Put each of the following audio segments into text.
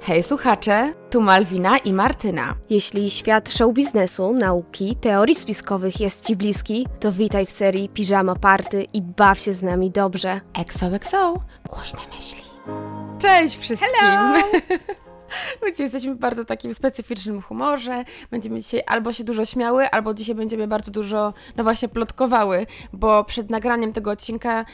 Hej słuchacze, tu Malwina i Martyna. Jeśli świat show biznesu, nauki, teorii spiskowych jest Ci bliski, to witaj w serii Piżama Party i baw się z nami dobrze. XOXO, głośne myśli. Cześć wszystkim! Hello! Więc jesteśmy w bardzo takim specyficznym humorze. Będziemy dzisiaj albo się dużo śmiały, albo dzisiaj będziemy bardzo dużo, no właśnie, plotkowały, bo przed nagraniem tego odcinka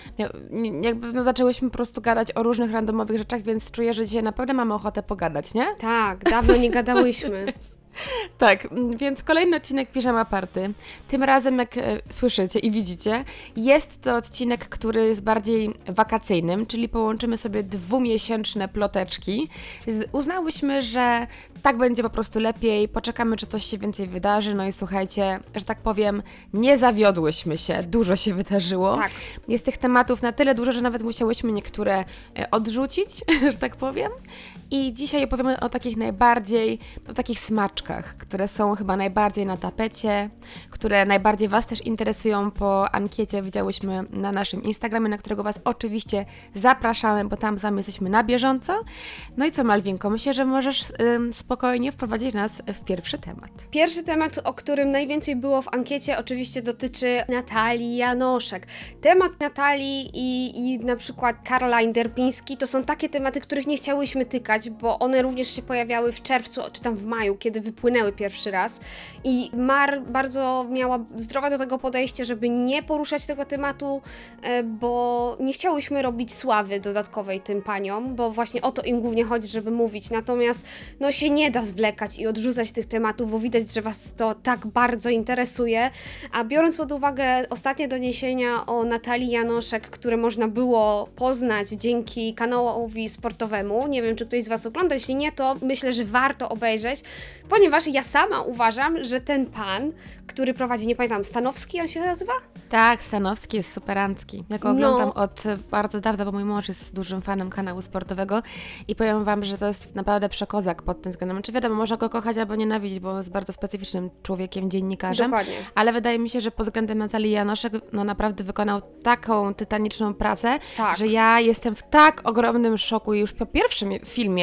jakby no, zaczęłyśmy po prostu gadać o różnych randomowych rzeczach, więc czuję, że dzisiaj naprawdę mamy ochotę pogadać, nie? Tak, dawno nie gadałyśmy. Tak, więc kolejny odcinek Piżama Party. Tym razem, jak e, słyszycie i widzicie, jest to odcinek, który jest bardziej wakacyjnym, czyli połączymy sobie dwumiesięczne ploteczki. Z, uznałyśmy, że tak będzie po prostu lepiej, poczekamy, czy coś się więcej wydarzy. No i słuchajcie, że tak powiem, nie zawiodłyśmy się, dużo się wydarzyło. Tak. Jest tych tematów na tyle dużo, że nawet musiałyśmy niektóre e, odrzucić, że tak powiem. I dzisiaj opowiemy o takich najbardziej, o takich smaczkach, które są chyba najbardziej na tapecie, które najbardziej Was też interesują po ankiecie. Widziałyśmy na naszym Instagramie, na którego Was oczywiście zapraszamy, bo tam sami jesteśmy na bieżąco. No i co, Malwinko, myślę, że możesz ym, spokojnie wprowadzić nas w pierwszy temat. Pierwszy temat, o którym najwięcej było w ankiecie, oczywiście dotyczy Natalii Janoszek. Temat Natalii i, i na przykład Caroline Derpiński to są takie tematy, których nie chciałyśmy tykać, bo one również się pojawiały w czerwcu, czy tam w maju, kiedy wypłynęły pierwszy raz. I Mar bardzo miała zdrowe do tego podejście, żeby nie poruszać tego tematu, e, bo nie chciałyśmy robić sławy dodatkowej tym paniom, bo właśnie o to im głównie chodzi, żeby mówić. Natomiast no się nie da zwlekać i odrzucać tych tematów, bo widać, że Was to tak bardzo interesuje. A biorąc pod uwagę ostatnie doniesienia o Natalii Janoszek, które można było poznać dzięki kanałowi sportowemu, nie wiem, czy ktoś z Was ogląda, jeśli nie, to myślę, że warto obejrzeć, ponieważ ja sama uważam, że ten pan, który prowadzi, nie pamiętam, Stanowski on się nazywa? Tak, Stanowski jest superancki. Ja go No. oglądam od bardzo dawna, bo mój mąż jest dużym fanem kanału sportowego i powiem Wam, że to jest naprawdę przekozak pod tym względem. Czy wiadomo, można go kochać albo nienawidzić, bo on jest bardzo specyficznym człowiekiem, dziennikarzem. Dokładnie. Ale wydaje mi się, że pod względem Natalii Janoszek no naprawdę wykonał taką tytaniczną pracę, Tak. że ja jestem w tak ogromnym szoku już po pierwszym filmie,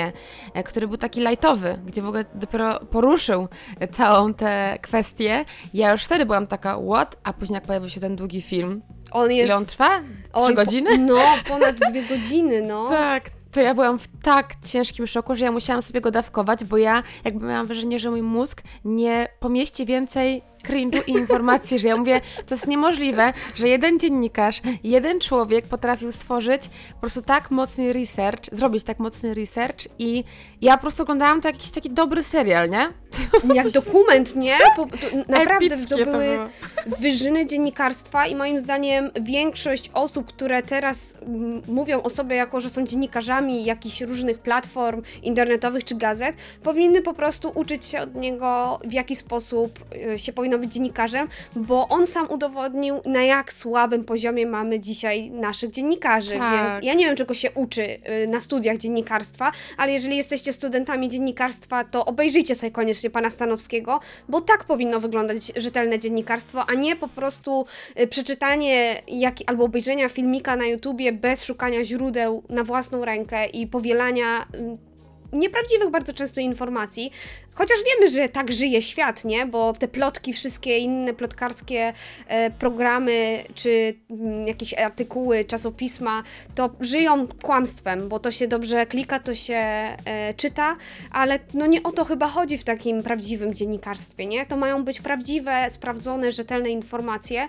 e, który był taki lightowy, gdzie w ogóle dopiero poruszył całą tę kwestię. Ja już wtedy byłam taka, what? A później jak pojawił się ten długi film. On jest... Ile on trwa? Trzy godziny? No, ponad dwie godziny, no. Tak, to ja byłam w tak ciężkim szoku, że ja musiałam sobie go dawkować, bo ja jakby miałam wrażenie, że mój mózg nie pomieści więcej cringe'u i informacji, że ja mówię, to jest niemożliwe, że jeden dziennikarz, jeden człowiek potrafił stworzyć po prostu tak mocny research, zrobić tak mocny research i ja po prostu oglądałam to jakiś taki dobry serial, nie? Jak dokument, nie? Po, to, naprawdę to były wyżyny dziennikarstwa i moim zdaniem większość osób, które teraz mm, mówią o sobie jako, że są dziennikarzami jakichś różnych platform internetowych czy gazet, powinny po prostu uczyć się od niego, w jaki sposób y, się powinno być dziennikarzem, bo on sam udowodnił, na jak słabym poziomie mamy dzisiaj naszych dziennikarzy, Tak. więc ja nie wiem, czego się uczy y, na studiach dziennikarstwa, ale jeżeli jesteście studentami dziennikarstwa, to obejrzyjcie sobie koniecznie pana Stanowskiego, bo tak powinno wyglądać rzetelne dziennikarstwo, a nie po prostu y, przeczytanie jak, albo obejrzenia filmika na YouTubie bez szukania źródeł na własną rękę i powielania y, nieprawdziwych bardzo często informacji. Chociaż wiemy, że tak żyje świat, nie? Bo te plotki, wszystkie inne plotkarskie e, programy, czy mm, jakieś artykuły, czasopisma, to żyją kłamstwem, bo to się dobrze klika, to się e, czyta, ale no nie o to chyba chodzi w takim prawdziwym dziennikarstwie, nie? To mają być prawdziwe, sprawdzone, rzetelne informacje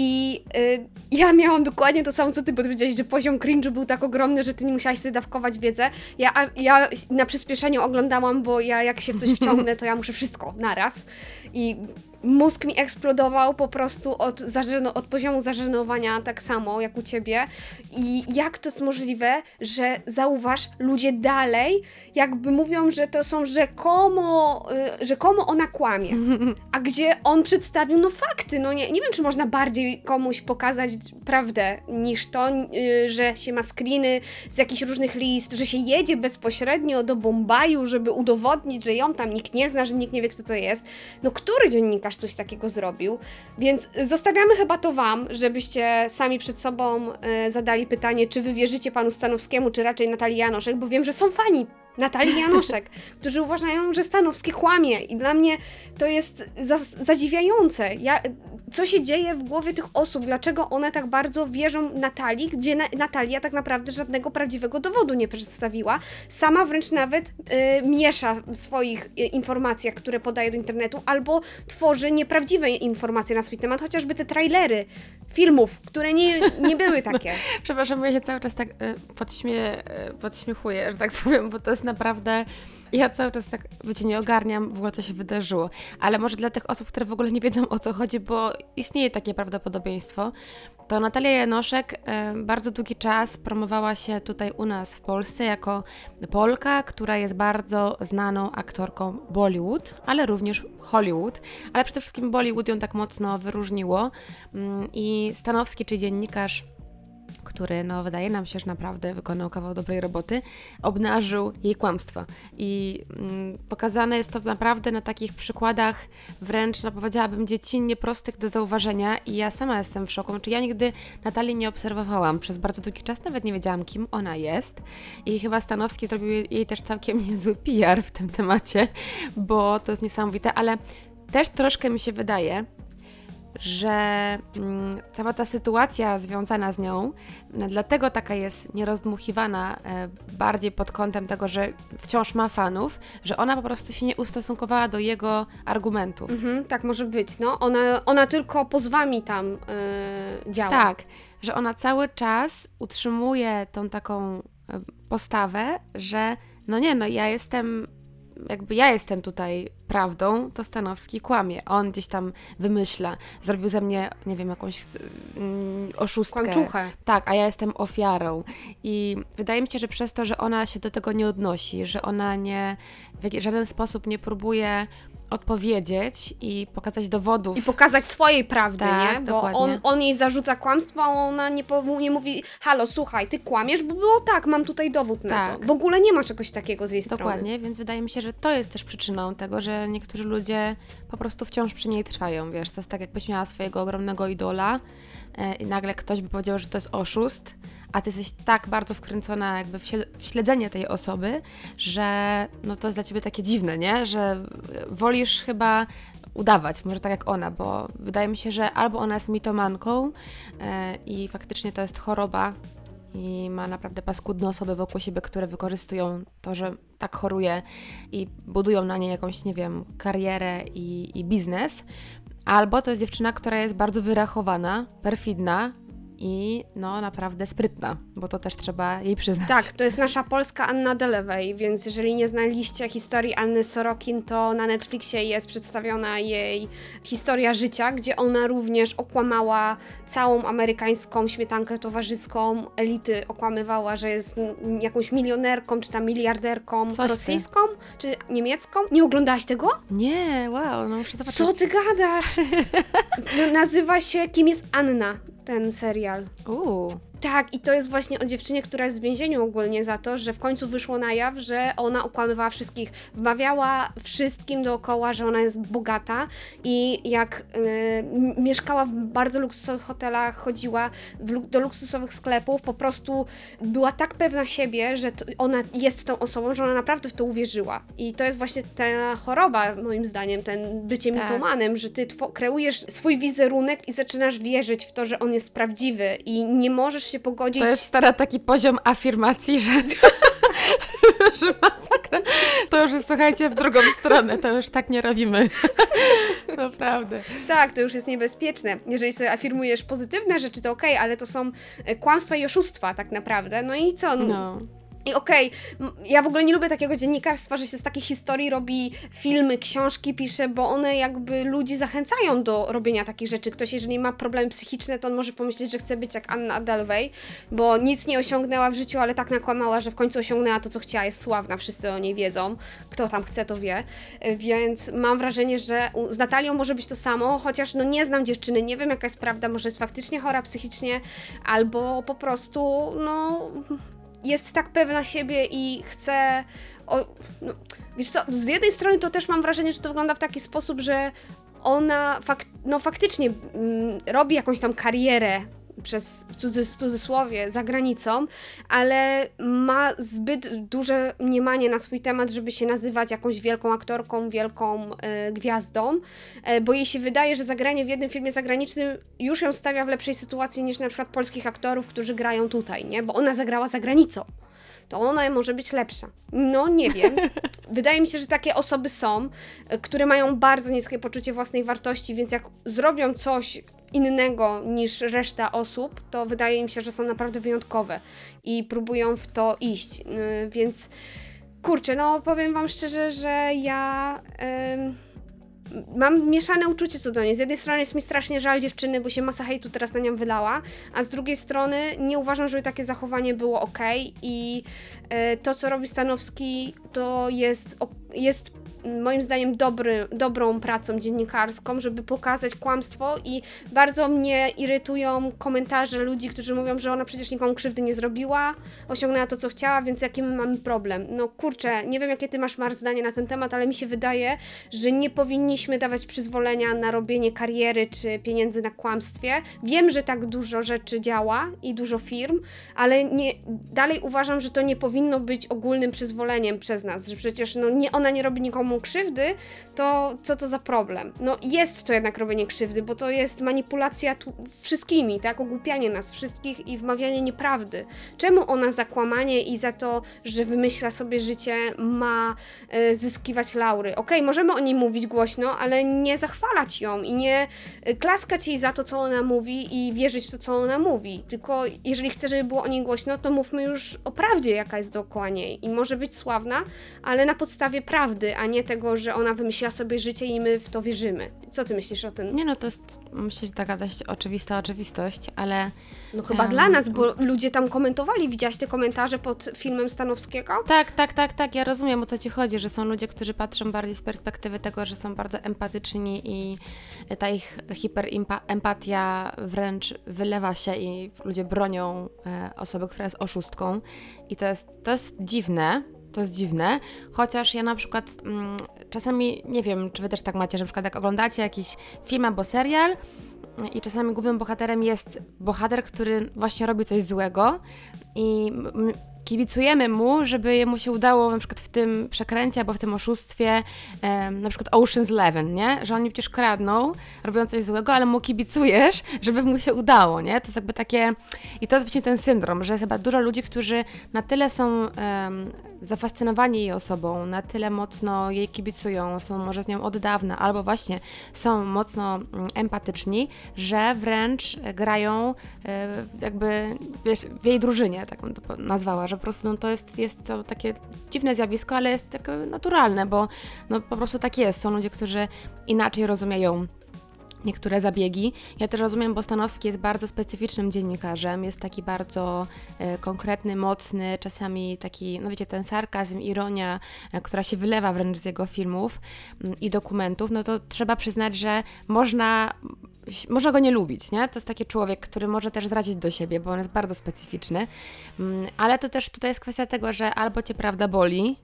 i y, ja miałam dokładnie to samo, co ty powiedziałeś, że poziom cringe'u był tak ogromny, że ty nie musiałaś sobie dawkować wiedzę. Ja, ja na przyspieszeniu oglądałam, bo ja jak się w coś wciągnę, to ja muszę wszystko naraz. I mózg mi eksplodował po prostu od, zażeno, od poziomu zażenowania, tak samo jak u ciebie. I jak to jest możliwe, że zauważ, ludzie dalej jakby mówią, że to są rzekomo, y, rzekomo ona kłamie. A gdzie on przedstawił, no fakty, no nie, nie wiem, czy można bardziej komuś pokazać prawdę niż to, y, że się ma screeny z jakichś różnych list, że się jedzie bezpośrednio do Bombaju, żeby udowodnić, że ją tam nikt nie zna, że nikt nie wie, kto to jest. No który dziennikarz coś takiego zrobił? Więc zostawiamy chyba to wam, żebyście sami przed sobą y, zadali pytanie, czy wy wierzycie panu Stanowskiemu, czy raczej Natalii Janoszek, bo wiem, że są fani Natalii Janoszek, którzy uważają, że Stanowski kłamie i dla mnie to jest za, zadziwiające. Ja, co się dzieje w głowie tych osób, dlaczego one tak bardzo wierzą Natalii, gdzie na, Natalia tak naprawdę żadnego prawdziwego dowodu nie przedstawiła. Sama wręcz nawet y, miesza w swoich y, informacjach, które podaje do internetu, albo tworzy nieprawdziwe informacje na swój temat, chociażby te trailery filmów, które nie, nie były takie. Przepraszam, ja się cały czas tak y, podśmie, y, podśmiechuję, że tak powiem, bo to jest naprawdę. Ja cały czas tak, wiecie, nie ogarniam w ogóle, co się wydarzyło. Ale może dla tych osób, które w ogóle nie wiedzą, o co chodzi, bo istnieje takie prawdopodobieństwo, to Natalia Janoszek y, bardzo długi czas promowała się tutaj u nas w Polsce jako Polka, która jest bardzo znaną aktorką Bollywood, ale również Hollywood, ale przede wszystkim Bollywood ją tak mocno wyróżniło. Mm, I Stanowski, czy dziennikarz który no, wydaje nam się, że naprawdę wykonał kawał dobrej roboty, obnażył jej kłamstwa. I mm, pokazane jest to naprawdę na takich przykładach wręcz, no, powiedziałabym, dziecinnie prostych do zauważenia i ja sama jestem w szoku. Znaczy ja nigdy Natalii nie obserwowałam przez bardzo długi czas, nawet nie wiedziałam, kim ona jest i chyba Stanowski zrobił jej też całkiem niezły PR w tym temacie, bo to jest niesamowite, ale też troszkę mi się wydaje, że mm, cała ta sytuacja związana z nią, no, dlatego taka jest nierozdmuchiwana e, bardziej pod kątem tego, że wciąż ma fanów, że ona po prostu się nie ustosunkowała do jego argumentów. Mhm, tak może być, no. Ona, ona tylko pozwami tam yy, działa. Tak, że ona cały czas utrzymuje tą taką e, postawę, że no nie, no ja jestem jakby ja jestem tutaj prawdą, to Stanowski kłamie. On gdzieś tam wymyśla. Zrobił ze mnie, nie wiem, jakąś mm, oszustkę. Kłamczuchę. Tak, a ja jestem ofiarą. I wydaje mi się, że przez to, że ona się do tego nie odnosi, że ona nie w żaden sposób nie próbuje odpowiedzieć i pokazać dowodów. I pokazać swojej prawdy, Tak, nie? Bo dokładnie. on, on jej zarzuca kłamstwo, a ona nie, po, nie mówi, halo, słuchaj, ty kłamiesz, bo było tak, mam tutaj dowód na Tak. to. W ogóle nie ma czegoś takiego z jej strony. Dokładnie, więc wydaje mi się, że to jest też przyczyną tego, że niektórzy ludzie po prostu wciąż przy niej trwają, wiesz, to jest tak jakbyś miała swojego ogromnego idola i nagle ktoś by powiedział, że to jest oszust, a ty jesteś tak bardzo wkręcona jakby w, śle- w śledzenie tej osoby, że no to jest dla ciebie takie dziwne, nie? Że e, wolisz chyba udawać, może tak jak ona, bo wydaje mi się, że albo ona jest mitomanką e, i faktycznie to jest choroba i ma naprawdę paskudne osoby wokół siebie, które wykorzystują to, że tak choruje i budują na niej jakąś, nie wiem, karierę i, i biznes. Albo to jest dziewczyna, która jest bardzo wyrachowana, perfidna i no naprawdę sprytna, bo to też trzeba jej przyznać. Tak, to jest nasza polska Anna Delewej, więc jeżeli nie znaliście historii Anny Sorokin, to na Netflixie jest przedstawiona jej historia życia, gdzie ona również okłamała całą amerykańską śmietankę towarzyską, elity okłamywała, że jest jakąś milionerką, czy tam miliarderką Coś ty. rosyjską, czy niemiecką. Nie oglądałaś tego? Nie, wow, no muszę zobaczyć. Co ty gadasz? Nazywa się Kim jest Anna, ten serial. Oh. Tak, i to jest właśnie o dziewczynie, która jest w więzieniu ogólnie za to, że w końcu wyszło na jaw, że ona okłamywała wszystkich. Wmawiała wszystkim dookoła, że ona jest bogata i jak y, mieszkała w bardzo luksusowych hotelach, chodziła w, do luksusowych sklepów, po prostu była tak pewna siebie, że to, ona jest tą osobą, że ona naprawdę w to uwierzyła. I to jest właśnie ta choroba, moim zdaniem, ten bycie Tak. mitomanem, że ty kreujesz swój wizerunek i zaczynasz wierzyć w to, że on jest prawdziwy i nie możesz się pogodzić. to jest stara taki poziom afirmacji, że, że masakra. To już jest, słuchajcie, w drugą stronę, to już tak nie robimy. Naprawdę. Tak, to już jest niebezpieczne. Jeżeli sobie afirmujesz pozytywne rzeczy, to okej, ale to są e, kłamstwa i oszustwa tak naprawdę. No i co? No. I okej, m- ja w ogóle nie lubię takiego dziennikarstwa, że się z takich historii robi filmy, książki pisze, bo one jakby ludzi zachęcają do robienia takich rzeczy. Ktoś, jeżeli ma problemy psychiczne, to on może pomyśleć, że chce być jak Anna Delvey, bo nic nie osiągnęła w życiu, ale tak nakłamała, że w końcu osiągnęła to, co chciała, jest sławna, wszyscy o niej wiedzą. Kto tam chce, to wie. E, Więc mam wrażenie, że z Natalią może być to samo, chociaż no nie znam dziewczyny, nie wiem jaka jest prawda, może jest faktycznie chora psychicznie, albo po prostu, no jest tak pewna siebie i chce. O, no, wiesz co, z jednej strony to też mam wrażenie, że to wygląda w taki sposób, że ona fak, no faktycznie mm, robi jakąś tam karierę przez w cudzys- cudzysłowie za granicą, ale ma zbyt duże mniemanie na swój temat, żeby się nazywać jakąś wielką aktorką, wielką e, gwiazdą, e, bo jej się wydaje, że zagranie w jednym filmie zagranicznym już ją stawia w lepszej sytuacji niż na przykład polskich aktorów, którzy grają tutaj, nie? Bo ona zagrała za granicą to ona może być lepsza. No nie wiem. Wydaje mi się, że takie osoby są, e, które mają bardzo niskie poczucie własnej wartości, więc jak zrobią coś innego niż reszta osób, to wydaje mi się, że są naprawdę wyjątkowe i próbują w to iść. Yy, Więc kurczę, no powiem Wam szczerze, że ja. em, Mam mieszane uczucie co do niej. Z jednej strony jest mi strasznie żal dziewczyny, bo się masa hejtu teraz na nią wylała, a z drugiej strony nie uważam, żeby takie zachowanie było ok i e, to, co robi Stanowski, to jest, jest moim zdaniem dobry, dobrą pracą dziennikarską, żeby pokazać kłamstwo i bardzo mnie irytują komentarze ludzi, którzy mówią, że ona przecież nikomu krzywdy nie zrobiła, osiągnęła to, co chciała, więc jaki my mamy problem? No kurczę, nie wiem, jakie ty masz, Mar, zdanie na ten temat, ale mi się wydaje, że nie powinniśmy dawać przyzwolenia na robienie kariery czy pieniędzy na kłamstwie. Wiem, że tak dużo rzeczy działa i dużo firm, ale nie, dalej uważam, że to nie powinno być ogólnym przyzwoleniem przez nas, że przecież no, nie, ona nie robi nikomu krzywdy, to co to za problem? No jest to jednak robienie krzywdy, bo to jest manipulacja wszystkimi, tak? Ogłupianie nas wszystkich i wmawianie nieprawdy. Czemu ona za kłamanie i za to, że wymyśla sobie życie, ma e, zyskiwać laury? Okej, możemy o niej mówić głośno, ale nie zachwalać ją i nie e, klaskać jej za to, co ona mówi i wierzyć w to, co ona mówi. Tylko jeżeli chce, żeby było o niej głośno, to mówmy już o prawdzie, jaka jest dookoła niej. I może być sławna, ale na podstawie prawdy, a nie tego, że ona wymyśliła sobie życie i my w to wierzymy. Co ty myślisz o tym? Nie no, to jest, myślę, że taka dość oczywista oczywistość, ale No chyba Em, dla nas, bo ludzie tam komentowali. Widziałaś te komentarze pod filmem Stanowskiego? Tak, tak, tak, tak. Ja rozumiem o co ci chodzi, że są ludzie, którzy patrzą bardziej z perspektywy tego, że są bardzo empatyczni i ta ich hiperempatia wręcz wylewa się i ludzie bronią e, osoby, która jest oszustką. I to jest, to jest dziwne. To jest dziwne, chociaż ja na przykład mm, czasami nie wiem, czy wy też tak macie, że na przykład jak oglądacie jakiś film albo serial i czasami głównym bohaterem jest bohater, który właśnie robi coś złego i kibicujemy mu, żeby mu się udało na przykład w tym przekręcie albo w tym oszustwie, na przykład Ocean's Eleven, nie? Że oni przecież kradną, robią coś złego, ale mu kibicujesz, żeby mu się udało, nie? To jest jakby takie... I to jest właśnie ten syndrom, że jest chyba dużo ludzi, którzy na tyle są zafascynowani jej osobą, na tyle mocno jej kibicują, są może z nią od dawna, albo właśnie są mocno mm, empatyczni, że wręcz grają e, jakby wiesz, w jej drużynie, tak bym to nazwała, że po prostu no, to jest, jest to takie dziwne zjawisko, ale jest takie naturalne, bo no, po prostu tak jest. Są ludzie, którzy inaczej rozumieją niektóre zabiegi. Ja też rozumiem, bo Stanowski jest bardzo specyficznym dziennikarzem, jest taki bardzo e, konkretny, mocny, czasami taki, no wiecie, ten sarkazm, ironia, e, która się wylewa wręcz z jego filmów mm, i dokumentów, no to trzeba przyznać, że można, można go nie lubić, nie? To jest taki człowiek, który może też zrazić do siebie, bo on jest bardzo specyficzny, Mm, ale to też tutaj jest kwestia tego, że albo cię prawda boli,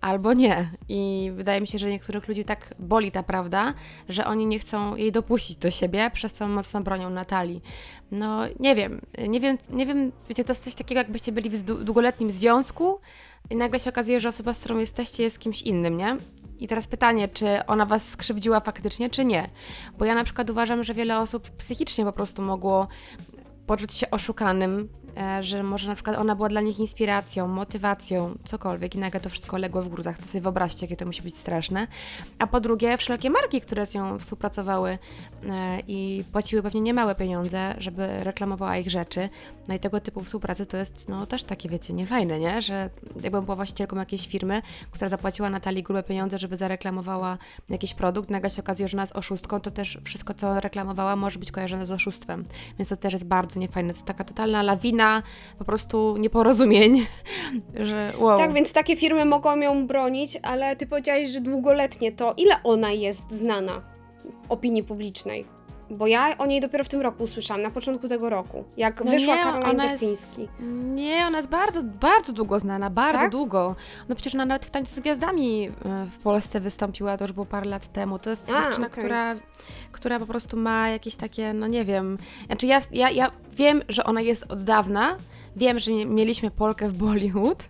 albo nie. I wydaje mi się, że niektórych ludzi tak boli ta prawda, że oni nie chcą jej dopuścić do siebie, przez co mocno bronią Natalii. No, nie wiem, nie wiem, nie wiem, wiecie, to jest coś takiego, jakbyście byli w długoletnim związku i nagle się okazuje, że osoba, z którą jesteście, jest kimś innym, nie? I teraz pytanie, czy ona was skrzywdziła faktycznie, czy nie? Bo ja na przykład uważam, że wiele osób psychicznie po prostu mogło poczuć się oszukanym, że może na przykład ona była dla nich inspiracją, motywacją, cokolwiek i nagle to wszystko legło w gruzach. To sobie wyobraźcie, jakie to musi być straszne. A po drugie, wszelkie marki, które z nią współpracowały e, i płaciły pewnie niemałe pieniądze, żeby reklamowała ich rzeczy. No i tego typu współpracy to jest no też takie, wiecie, niefajne, nie? Że jakbym była właścicielką jakiejś firmy, która zapłaciła Natalii grube pieniądze, żeby zareklamowała jakiś produkt, nagle się okazuje, że ona jest oszustką, to też wszystko, co reklamowała, może być kojarzone z oszustwem. Więc to też jest bardzo niefajne. To jest taka totalna lawina po prostu nieporozumień, że wow. Tak, więc takie firmy mogą ją bronić, ale ty powiedziałeś, że długoletnie to ile ona jest znana opinii publicznej? Bo ja o niej dopiero w tym roku usłyszałam, na początku tego roku, jak No wyszła nie, Caroline jest- Depiński. Nie, ona jest bardzo, bardzo długo znana, bardzo Tak? długo. No przecież ona nawet w Tańcu z Gwiazdami e, w Polsce wystąpiła, to już było parę lat temu. To jest A, dziewczyna, okej. która, która po prostu ma jakieś takie, no nie wiem. Znaczy ja, ja, ja wiem, że ona jest od dawna, Wiem, że mie- mieliśmy Polkę w Bollywood.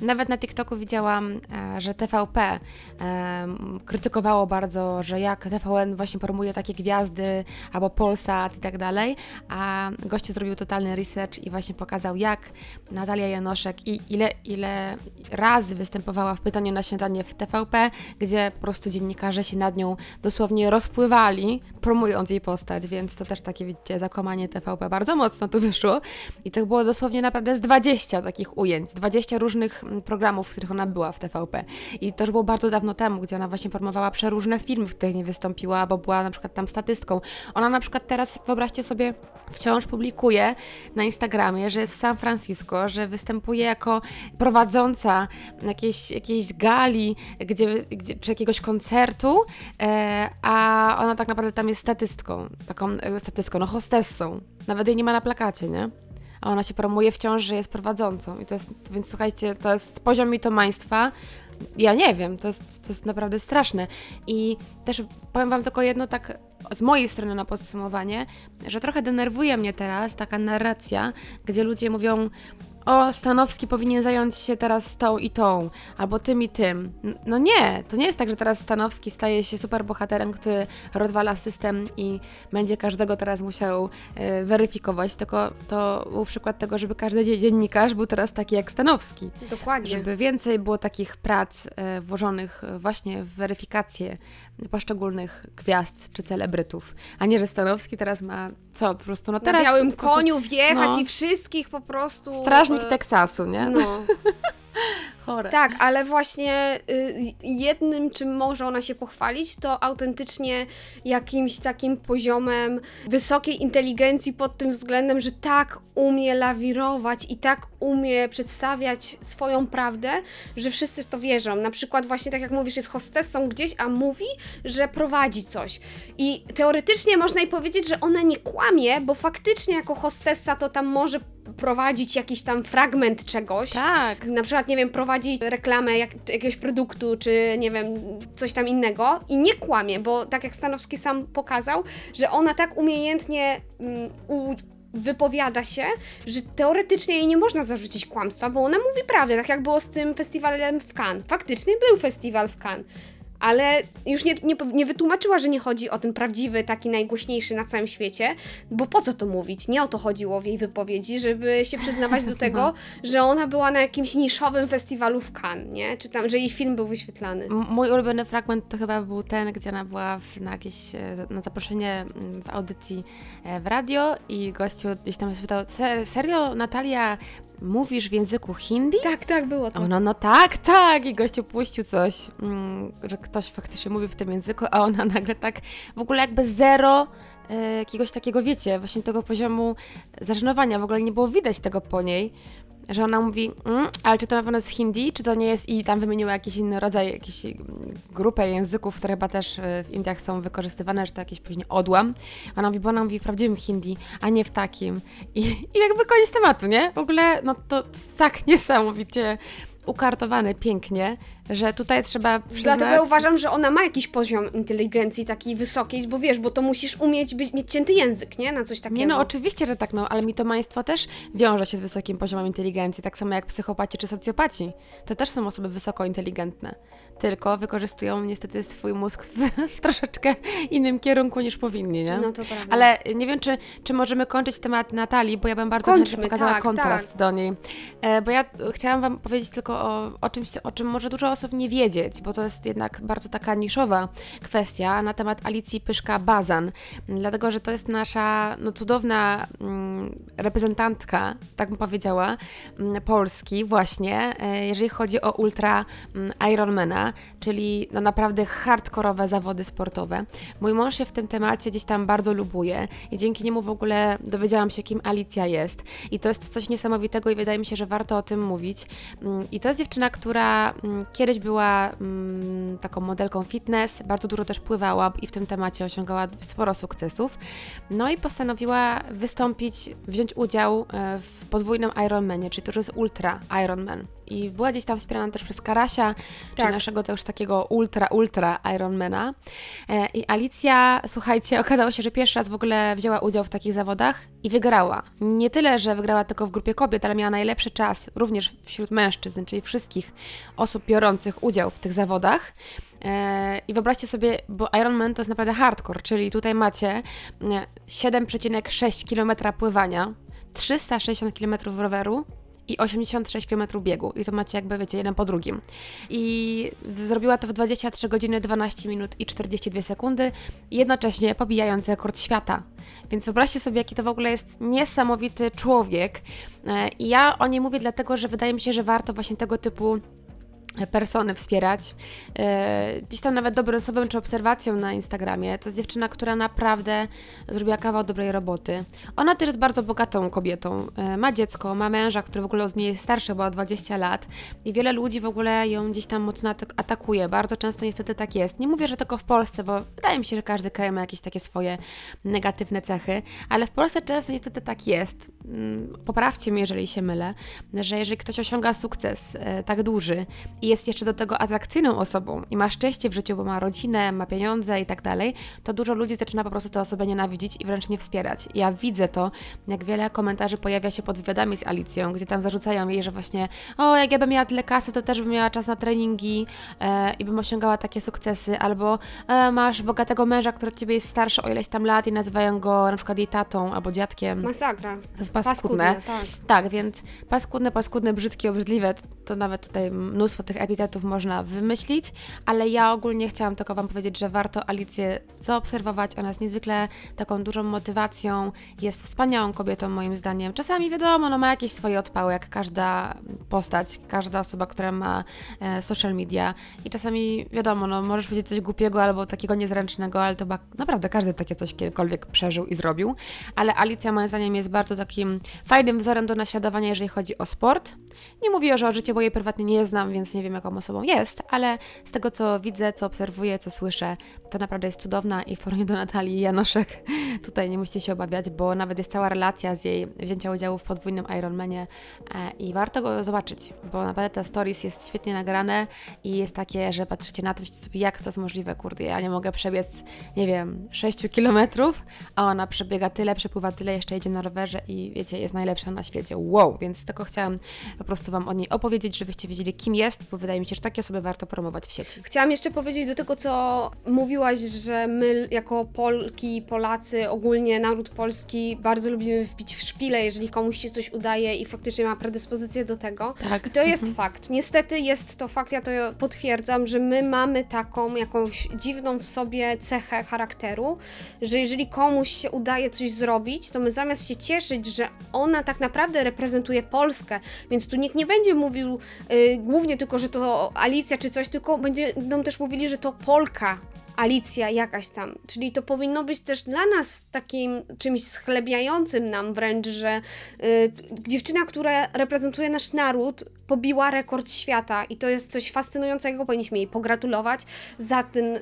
Nawet na TikToku widziałam, e, że TVP em, krytykowało bardzo, że jak TVN właśnie promuje takie gwiazdy, albo Polsat i tak dalej, a gościu zrobił totalny research i właśnie pokazał, jak Natalia Janoszek i ile, ile razy występowała w pytaniu na śniadanie w TVP, gdzie po prostu dziennikarze się nad nią dosłownie rozpływali, promując jej postać, więc to też takie, widzicie, zakłamanie TVP bardzo mocno tu wyszło. I to było dosłownie naprawdę z 20 takich ujęć, 20 różnych mm, programów, w których ona była w TVP. I to już było bardzo dawno temu, gdzie ona właśnie promowała przeróżne filmy, w których nie wystąpiła, bo była na przykład tam statystką. Ona na przykład teraz, wyobraźcie sobie, wciąż publikuje na Instagramie, że jest w San Francisco, że występuje jako prowadząca jakiejś, jakiejś gali, gdzie, gdzie, czy jakiegoś koncertu, e, a ona tak naprawdę tam jest statystką, taką e, statystką, no hostessą. Nawet jej nie ma na plakacie, nie? A ona się promuje wciąż, że jest prowadzącą. I to jest, więc słuchajcie, to jest poziom mitomaństwa. Ja nie wiem, to jest, to jest naprawdę straszne. I też powiem Wam tylko jedno tak z mojej strony na podsumowanie, że trochę denerwuje mnie teraz taka narracja, gdzie ludzie mówią o, Stanowski powinien zająć się teraz tą i tą, albo tym i tym. No nie, to nie jest tak, że teraz Stanowski staje się superbohaterem, który rozwala system i będzie każdego teraz musiał e, weryfikować, tylko to był przykład tego, żeby każdy dzie- dziennikarz był teraz taki jak Stanowski. Dokładnie. Żeby więcej było takich prac e, włożonych właśnie w weryfikację poszczególnych gwiazd czy celebrytów, a nie, że Stanowski teraz ma co, po prostu, no teraz... Na białym koniu wjechać no. i wszystkich po prostu... Strażnik e, Teksasu, nie? No, Chore. tak, ale właśnie y, jednym, czym może ona się pochwalić, to autentycznie jakimś takim poziomem wysokiej inteligencji pod tym względem, że tak umie lawirować i tak umie przedstawiać swoją prawdę, że wszyscy w to wierzą. Na przykład właśnie tak jak mówisz, jest hostessą gdzieś, a mówi, że prowadzi coś. I teoretycznie można jej powiedzieć, że ona nie kłamie, bo faktycznie jako hostessa to tam może prowadzić jakiś tam fragment czegoś. Tak. Na przykład, nie wiem, prowadzić reklamę jak, jakiegoś produktu, czy nie wiem, coś tam innego i nie kłamie, bo tak jak Stanowski sam pokazał, że ona tak umiejętnie mm, u, wypowiada się, że teoretycznie jej nie można zarzucić kłamstwa, bo ona mówi prawdę, tak jak było z tym festiwalem w Cannes. Faktycznie był festiwal w Cannes. Ale już nie, nie, nie wytłumaczyła, że nie chodzi o ten prawdziwy, taki najgłośniejszy na całym świecie, bo po co to mówić? Nie o to chodziło w jej wypowiedzi, żeby się przyznawać do tego, że ona była na jakimś niszowym festiwalu w Cannes, nie? Czy tam, że jej film był wyświetlany. M- Mój ulubiony fragment to chyba był ten, gdzie ona była w, na jakieś e, na zaproszenie mm, w audycji e, w radio i gościu gdzieś tam spytał, "Se- serio Natalia, mówisz w języku hindi? Tak, tak, było to. ona, no tak, tak. I gościu puścił coś, mm, że ktoś faktycznie mówi w tym języku, a ona nagle tak w ogóle jakby zero e, jakiegoś takiego, wiecie, właśnie tego poziomu zażenowania. W ogóle nie było widać tego po niej, że ona mówi, mm, ale czy to na pewno jest hindi, czy to nie jest i tam wymieniła jakiś inny rodzaj, jakąś mm, grupę języków, które chyba też e, w Indiach są wykorzystywane, że to jakiś później odłam. Ona mówi, bo ona mówi w prawdziwym hindi, a nie w takim. I, i jakby koniec tematu, nie? W ogóle, no to tak niesamowicie ukartowane pięknie, że tutaj trzeba przyznać... Dlatego ja uważam, że ona ma jakiś poziom inteligencji takiej wysokiej, bo wiesz, bo to musisz umieć być, mieć cięty język, nie? Na coś takiego. Nie no, oczywiście, że tak, no, ale mitomaństwo też wiąże się z wysokim poziomem inteligencji, tak samo jak psychopaci czy socjopaci. To też są osoby wysoko inteligentne, tylko wykorzystują niestety swój mózg w, w troszeczkę innym kierunku niż powinni, nie? No to prawda. Ale nie wiem, czy, czy możemy kończyć temat Natalii, bo ja bym bardzo Kończmy, pokazała tak, kontrast tak. do niej. E, bo ja chciałam Wam powiedzieć tylko o, o czymś, o czym może dużo osób nie wiedzieć, bo to jest jednak bardzo taka niszowa kwestia na temat Alicji Pyszka-Bazan. Dlatego, że to jest nasza no, cudowna mm, reprezentantka, tak bym powiedziała, mm, Polski właśnie, e, jeżeli chodzi o ultra mm, Ironmana, czyli no, naprawdę hardkorowe zawody sportowe. Mój mąż się w tym temacie gdzieś tam bardzo lubuje i dzięki niemu w ogóle dowiedziałam się, kim Alicja jest. I to jest coś niesamowitego i wydaje mi się, że warto o tym mówić. Mm, I to jest dziewczyna, która mm, kiedyś była mm, taką modelką fitness, bardzo dużo też pływała i w tym temacie osiągała sporo sukcesów. No i postanowiła wystąpić, wziąć udział e, w podwójnym Ironmanie, czyli to już jest Ultra Ironman. I była gdzieś tam wspierana też przez Karasia, czyli Tak. naszego też takiego ultra, ultra Ironmana. E, I Alicja, słuchajcie, okazało się, że pierwszy raz w ogóle wzięła udział w takich zawodach i wygrała. Nie tyle, że wygrała tylko w grupie kobiet, ale miała najlepszy czas również wśród mężczyzn, czyli wszystkich osób biorących udział w tych zawodach. E, I wyobraźcie sobie, bo Ironman to jest naprawdę hardcore, czyli tutaj macie e, 7,6 km pływania, 360 km roweru i 86 km biegu. I to macie jakby, wiecie, jeden po drugim. I zrobiła to w 23 godziny 12 minut i 42 sekundy, jednocześnie pobijając rekord świata. Więc wyobraźcie sobie, jaki to w ogóle jest niesamowity człowiek. E, I ja o niej mówię dlatego, że wydaje mi się, że warto właśnie tego typu persony wspierać. E, Gdzieś tam nawet dobrym słowem czy obserwacją na Instagramie. To jest dziewczyna, która naprawdę zrobiła kawał dobrej roboty. Ona też jest bardzo bogatą kobietą. E, Ma dziecko, ma męża, który w ogóle od niej jest starszy, bo o 20 lat. I wiele ludzi w ogóle ją gdzieś tam mocno atak- atakuje. Bardzo często niestety tak jest. Nie mówię, że tylko w Polsce, bo wydaje mi się, że każdy kraj ma jakieś takie swoje negatywne cechy, ale w Polsce często niestety tak jest. Mm, Poprawcie mnie, jeżeli się mylę, że jeżeli ktoś osiąga sukces e, tak duży i jest jeszcze do tego atrakcyjną osobą i ma szczęście w życiu, bo ma rodzinę, ma pieniądze i tak dalej, to dużo ludzi zaczyna po prostu tę osobę nienawidzić i wręcz nie wspierać. Ja widzę to, jak wiele komentarzy pojawia się pod wywiadami z Alicją, gdzie tam zarzucają jej, że właśnie o, jak ja bym miała tyle kasy, to też bym miała czas na treningi e, i bym osiągała takie sukcesy, albo e, masz bogatego męża, który od ciebie jest starszy o ileś tam lat i nazywają go na przykład jej tatą albo dziadkiem. Masakra. To jest paskudne. tak. Tak, więc paskudne, paskudne, brzydkie, obrzydliwe, to nawet tutaj mnóstwo tych epitetów można wymyślić, ale ja ogólnie chciałam tylko Wam powiedzieć, że warto Alicję zaobserwować. Ona jest niezwykle taką dużą motywacją, jest wspaniałą kobietą moim zdaniem. Czasami wiadomo, no ma jakieś swoje odpały, jak każda postać, każda osoba, która ma e, social media i czasami wiadomo, no możesz powiedzieć coś głupiego albo takiego niezręcznego, ale to naprawdę każdy takie coś kiedykolwiek przeżył i zrobił, ale Alicja moim zdaniem jest bardzo takim fajnym wzorem do naśladowania, jeżeli chodzi o sport. Nie mówię, że o życie, bo jej prywatnie nie znam, więc nie wiem, jaką osobą jest, ale z tego, co widzę, co obserwuję, co słyszę, to naprawdę jest cudowna i w porównaniu do Natalii Janoszek tutaj nie musicie się obawiać, bo nawet jest cała relacja z jej wzięcia udziału w podwójnym Ironmanie e, i warto go zobaczyć, bo naprawdę te stories jest świetnie nagrane i jest takie, że patrzycie na to, sobie, jak to jest możliwe, kurde, ja nie mogę przebiec, nie wiem, 6 kilometrów, a ona przebiega tyle, przepływa tyle, jeszcze jedzie na rowerze i wiecie, jest najlepsza na świecie. Wow, więc tylko chciałam po prostu Wam o niej opowiedzieć, żebyście wiedzieli, kim jest, bo wydaje mi się, że takie osoby warto promować w sieci. Chciałam jeszcze powiedzieć do tego, co mówiłaś, że my jako Polki, Polacy, ogólnie naród polski bardzo lubimy wbić w szpilę, jeżeli komuś się coś udaje i faktycznie ma predyspozycję do tego. Tak. I to jest fakt. Niestety jest to fakt, ja to potwierdzam, że my mamy taką jakąś dziwną w sobie cechę charakteru, że jeżeli komuś się udaje coś zrobić, to my zamiast się cieszyć, że ona tak naprawdę reprezentuje Polskę, więc tu nikt nie będzie mówił głównie tylko, że to Alicja czy coś, tylko będą też mówili, że to Polka. Alicja jakaś tam. Czyli to powinno być też dla nas takim czymś schlebiającym nam wręcz, że y, dziewczyna, która reprezentuje nasz naród, pobiła rekord świata i to jest coś fascynującego. Powinniśmy jej pogratulować za, ten, y,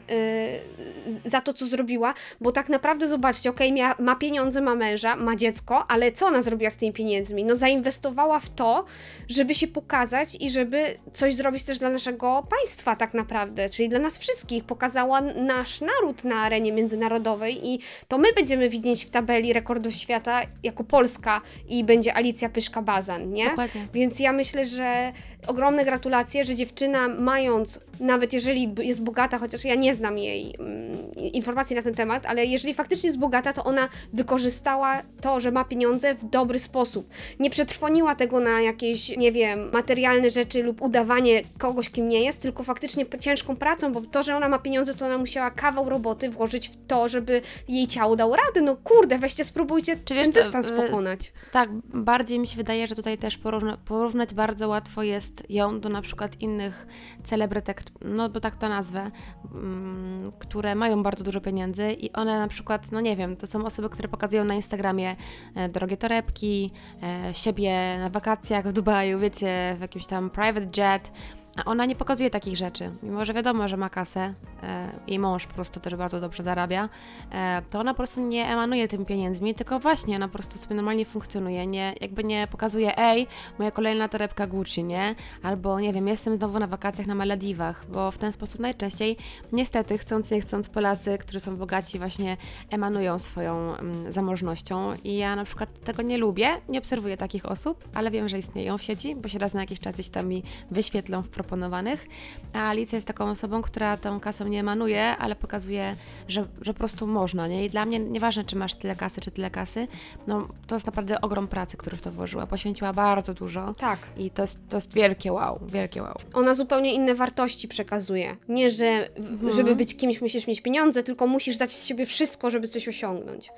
za to, co zrobiła, bo tak naprawdę zobaczcie, okej, mia ma pieniądze, ma męża, ma dziecko, ale co ona zrobiła z tymi pieniędzmi? No zainwestowała w to, żeby się pokazać i żeby coś zrobić też dla naszego państwa tak naprawdę, czyli dla nas wszystkich. Pokazała nasz naród na arenie międzynarodowej i to my będziemy widzieć w tabeli rekordów świata jako Polska i będzie Alicja Pyszka-Bazan, nie? Dokładnie. Więc ja myślę, że ogromne gratulacje, że dziewczyna mając, nawet jeżeli jest bogata, chociaż ja nie znam jej mm, informacji na ten temat, ale jeżeli faktycznie jest bogata, to ona wykorzystała to, że ma pieniądze w dobry sposób. Nie przetrwoniła tego na jakieś, nie wiem, materialne rzeczy lub udawanie kogoś, kim nie jest, tylko faktycznie ciężką pracą, bo to, że ona ma pieniądze, to ona musiała kawał roboty włożyć w to, żeby jej ciało dało radę. No kurde, weźcie, spróbujcie wiesz, ten to, dystans y, pokonać. Tak, bardziej mi się wydaje, że tutaj też porówna, porównać bardzo łatwo jest ją do na przykład innych celebrytek, no bo tak to nazwę, mm, które mają bardzo dużo pieniędzy i one na przykład, no nie wiem, to są osoby, które pokazują na Instagramie e, drogie torebki, e, siebie na wakacjach w Dubaju, wiecie, w jakimś tam private jet, a ona nie pokazuje takich rzeczy. Mimo, że wiadomo, że ma kasę, e, jej mąż po prostu też bardzo dobrze zarabia, e, to ona po prostu nie emanuje tymi pieniędzmi, tylko właśnie ona po prostu sobie normalnie funkcjonuje, nie, jakby nie pokazuje, ej, moja kolejna torebka Gucci, nie? Albo, nie wiem, jestem znowu na wakacjach na Malediwach, bo w ten sposób najczęściej, niestety, chcąc nie chcąc, Polacy, którzy są bogaci, właśnie emanują swoją mm, zamożnością i ja na przykład tego nie lubię, nie obserwuję takich osób, ale wiem, że istnieją w sieci, bo się raz na jakiś czas gdzieś tam mi wyświetlą w proponowanych, a Alicja jest taką osobą, która tą kasą nie emanuje, ale pokazuje, że, że po prostu można, nie? I dla mnie nieważne, czy masz tyle kasy, czy tyle kasy, no to jest naprawdę ogrom pracy, który w to włożyła. Poświęciła bardzo dużo. Tak. I to jest, to jest wielkie wow, wielkie wow. Ona zupełnie inne wartości przekazuje. Nie, że w- żeby być kimś musisz mieć pieniądze, tylko musisz dać z siebie wszystko, żeby coś osiągnąć.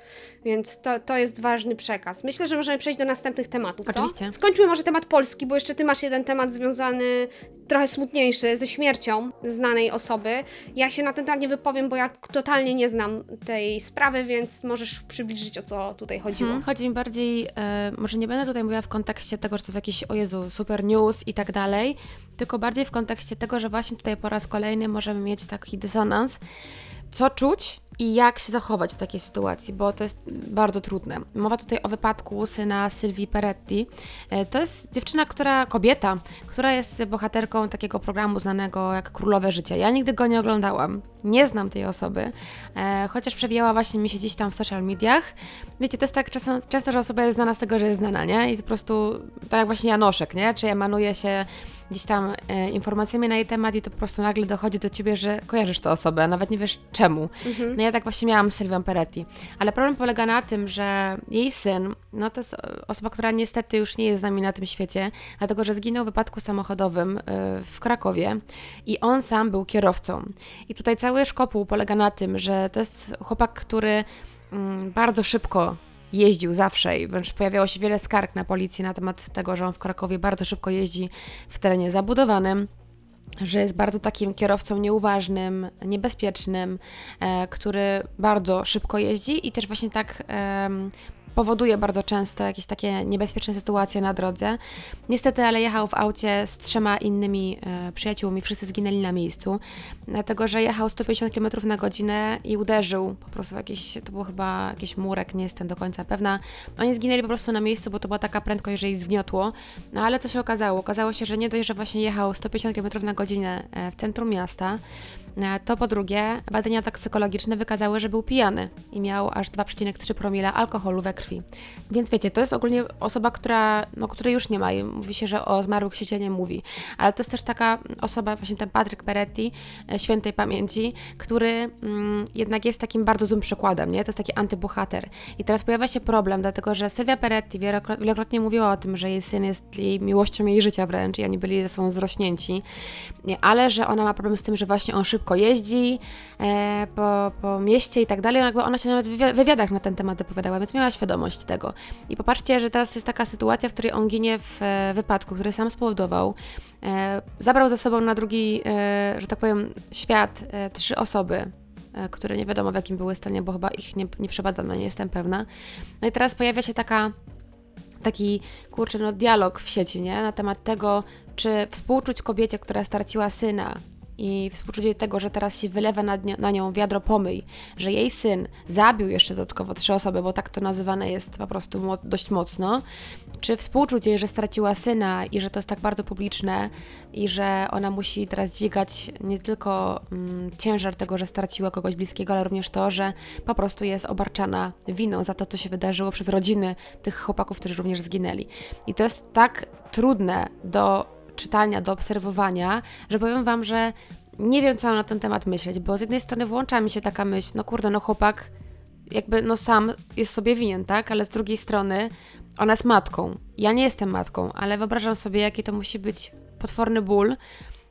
Więc to, to jest ważny przekaz. Myślę, że możemy przejść do następnych tematów, co? Oczywiście. Skończmy może temat polski, bo jeszcze ty masz jeden temat związany, trochę smutniejszy, ze śmiercią znanej osoby. Ja się na ten temat nie wypowiem, bo ja totalnie nie znam tej sprawy, więc możesz przybliżyć, o co tutaj chodziło. Mhm. Chodzi mi bardziej, e, może nie będę tutaj mówiła w kontekście tego, że to jest jakiś, o Jezu, super news i tak dalej, tylko bardziej w kontekście tego, że właśnie tutaj po raz kolejny możemy mieć taki dysonans, co czuć i jak się zachować w takiej sytuacji, bo to jest bardzo trudne. Mowa tutaj o wypadku syna Sylwii Peretti. E, To jest dziewczyna, która, kobieta, która jest bohaterką takiego programu znanego jak Królowe Życia. Ja nigdy go nie oglądałam, nie znam tej osoby, e, chociaż przewijała właśnie mi się gdzieś tam w social mediach. Wiecie, to jest tak często, często, że osoba jest znana z tego, że jest znana, nie? I po prostu, tak jak właśnie Janoszek, nie? Czy emanuje się gdzieś tam e, informacjami na jej temat i to po prostu nagle dochodzi do ciebie, że kojarzysz tę osobę, a nawet nie wiesz czemu. No ja tak właśnie miałam z Sylwią Peretti. Ale problem polega na tym, że jej syn, no to jest osoba, która niestety już nie jest z nami na tym świecie, dlatego że zginął w wypadku samochodowym e, w Krakowie i on sam był kierowcą. I tutaj cały szkopuł polega na tym, że to jest chłopak, który mm, bardzo szybko jeździł zawsze i wręcz pojawiało się wiele skarg na policję na temat tego, że on w Krakowie bardzo szybko jeździ w terenie zabudowanym że jest bardzo takim kierowcą nieuważnym, niebezpiecznym, e, który bardzo szybko jeździ i też właśnie tak em, powoduje bardzo często jakieś takie niebezpieczne sytuacje na drodze. Niestety, ale jechał w aucie z trzema innymi e, przyjaciółmi, wszyscy zginęli na miejscu, dlatego że jechał 150 km na godzinę i uderzył po prostu w jakiś, to był chyba jakiś murek, nie jestem do końca pewna. Oni zginęli po prostu na miejscu, bo to była taka prędkość, że ich zgniotło. No ale co się okazało? Okazało się, że nie dość, że właśnie jechał 150 km na godzinę e, w centrum miasta, to po drugie, badania toksykologiczne wykazały, że był pijany i miał aż 2,3 promila alkoholu we krwi. Więc wiecie, to jest ogólnie osoba, która, no, której już nie ma i mówi się, że o zmarłych się nie mówi. Ale to jest też taka osoba, właśnie ten Patryk Peretti, e, świętej pamięci, który mm, jednak jest takim bardzo złym przykładem, nie? To jest taki antybohater. I teraz pojawia się problem, dlatego że Sylwia Peretti wielokro- wielokrotnie mówiła o tym, że jej syn jest jej miłością jej życia wręcz i oni byli ze sobą zrośnięci, ale że ona ma problem z tym, że właśnie on szybko jeździ e, po, po mieście i tak dalej. No Jakby ona się nawet w wywi- wywiadach na ten temat wypowiadała, więc miała świadomość tego. I popatrzcie, że teraz jest taka sytuacja, w której on ginie w e, wypadku, który sam spowodował. E, zabrał ze sobą na drugi, e, że tak powiem, świat e, trzy osoby, e, które nie wiadomo w jakim były stanie, bo chyba ich nie, nie przebadano, nie jestem pewna. No i teraz pojawia się taka taki, kurczę, no dialog w sieci, nie? Na temat tego, czy współczuć kobiecie, która straciła syna i współczuć jej tego, że teraz się wylewa na, na nią wiadro pomyj, że jej syn zabił jeszcze dodatkowo trzy osoby, bo tak to nazywane jest po prostu mo- dość mocno, czy współczuć jej, że straciła syna i że to jest tak bardzo publiczne i że ona musi teraz dźwigać nie tylko mm, ciężar tego, że straciła kogoś bliskiego, ale również to, że po prostu jest obarczana winą za to, co się wydarzyło przez rodziny tych chłopaków, którzy również zginęli. I to jest tak trudne do czytania, do obserwowania, że powiem Wam, że nie wiem, co mam na ten temat myśleć, bo z jednej strony włącza mi się taka myśl, no kurde, no chłopak jakby no sam jest sobie winien, tak? Ale z drugiej strony ona jest matką. Ja nie jestem matką, ale wyobrażam sobie, jaki to musi być potworny ból,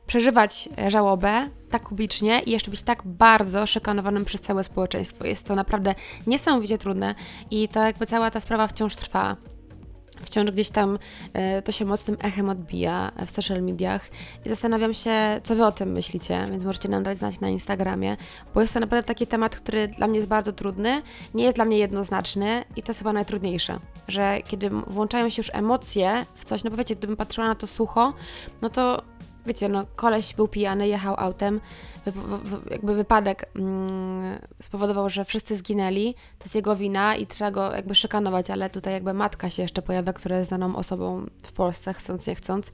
przeżywać żałobę tak publicznie i jeszcze być tak bardzo szykanowanym przez całe społeczeństwo. Jest to naprawdę niesamowicie trudne i to jakby cała ta sprawa wciąż trwa. Wciąż gdzieś tam e, to się mocnym echem odbija w social mediach. I zastanawiam się, co Wy o tym myślicie, więc możecie nam dać znać na Instagramie, bo jest to naprawdę taki temat, który dla mnie jest bardzo trudny, nie jest dla mnie jednoznaczny i to jest chyba najtrudniejsze, że kiedy włączają się już emocje w coś, no bo wiecie, gdybym patrzyła na to sucho, no to wiecie, no koleś był pijany, jechał autem, wy, wy, jakby wypadek mm, spowodował, że wszyscy zginęli, to jest jego wina i trzeba go jakby szykanować, ale tutaj jakby matka się jeszcze pojawia, która jest znaną osobą w Polsce, chcąc nie chcąc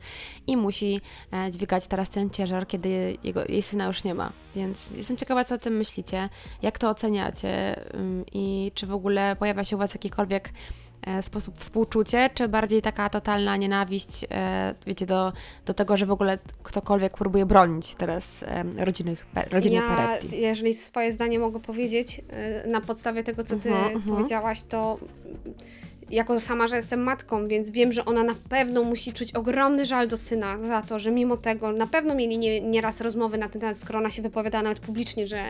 i musi e, dźwigać teraz ten ciężar, kiedy jego, jej syna już nie ma. Więc jestem ciekawa, co o tym myślicie, jak to oceniacie ym, i czy w ogóle pojawia się u Was jakikolwiek sposób współczucie, czy bardziej taka totalna nienawiść, e, wiecie, do, do tego, że w ogóle ktokolwiek próbuje bronić teraz e, rodziny, rodziny ja, Peretti. jeżeli swoje zdanie mogę powiedzieć, na podstawie tego, co ty Mhm, mhm. powiedziałaś, to jako sama, że jestem matką, więc wiem, że ona na pewno musi czuć ogromny żal do syna za to, że mimo tego na pewno mieli nie, nieraz rozmowy na ten temat, skoro ona się wypowiada nawet publicznie, że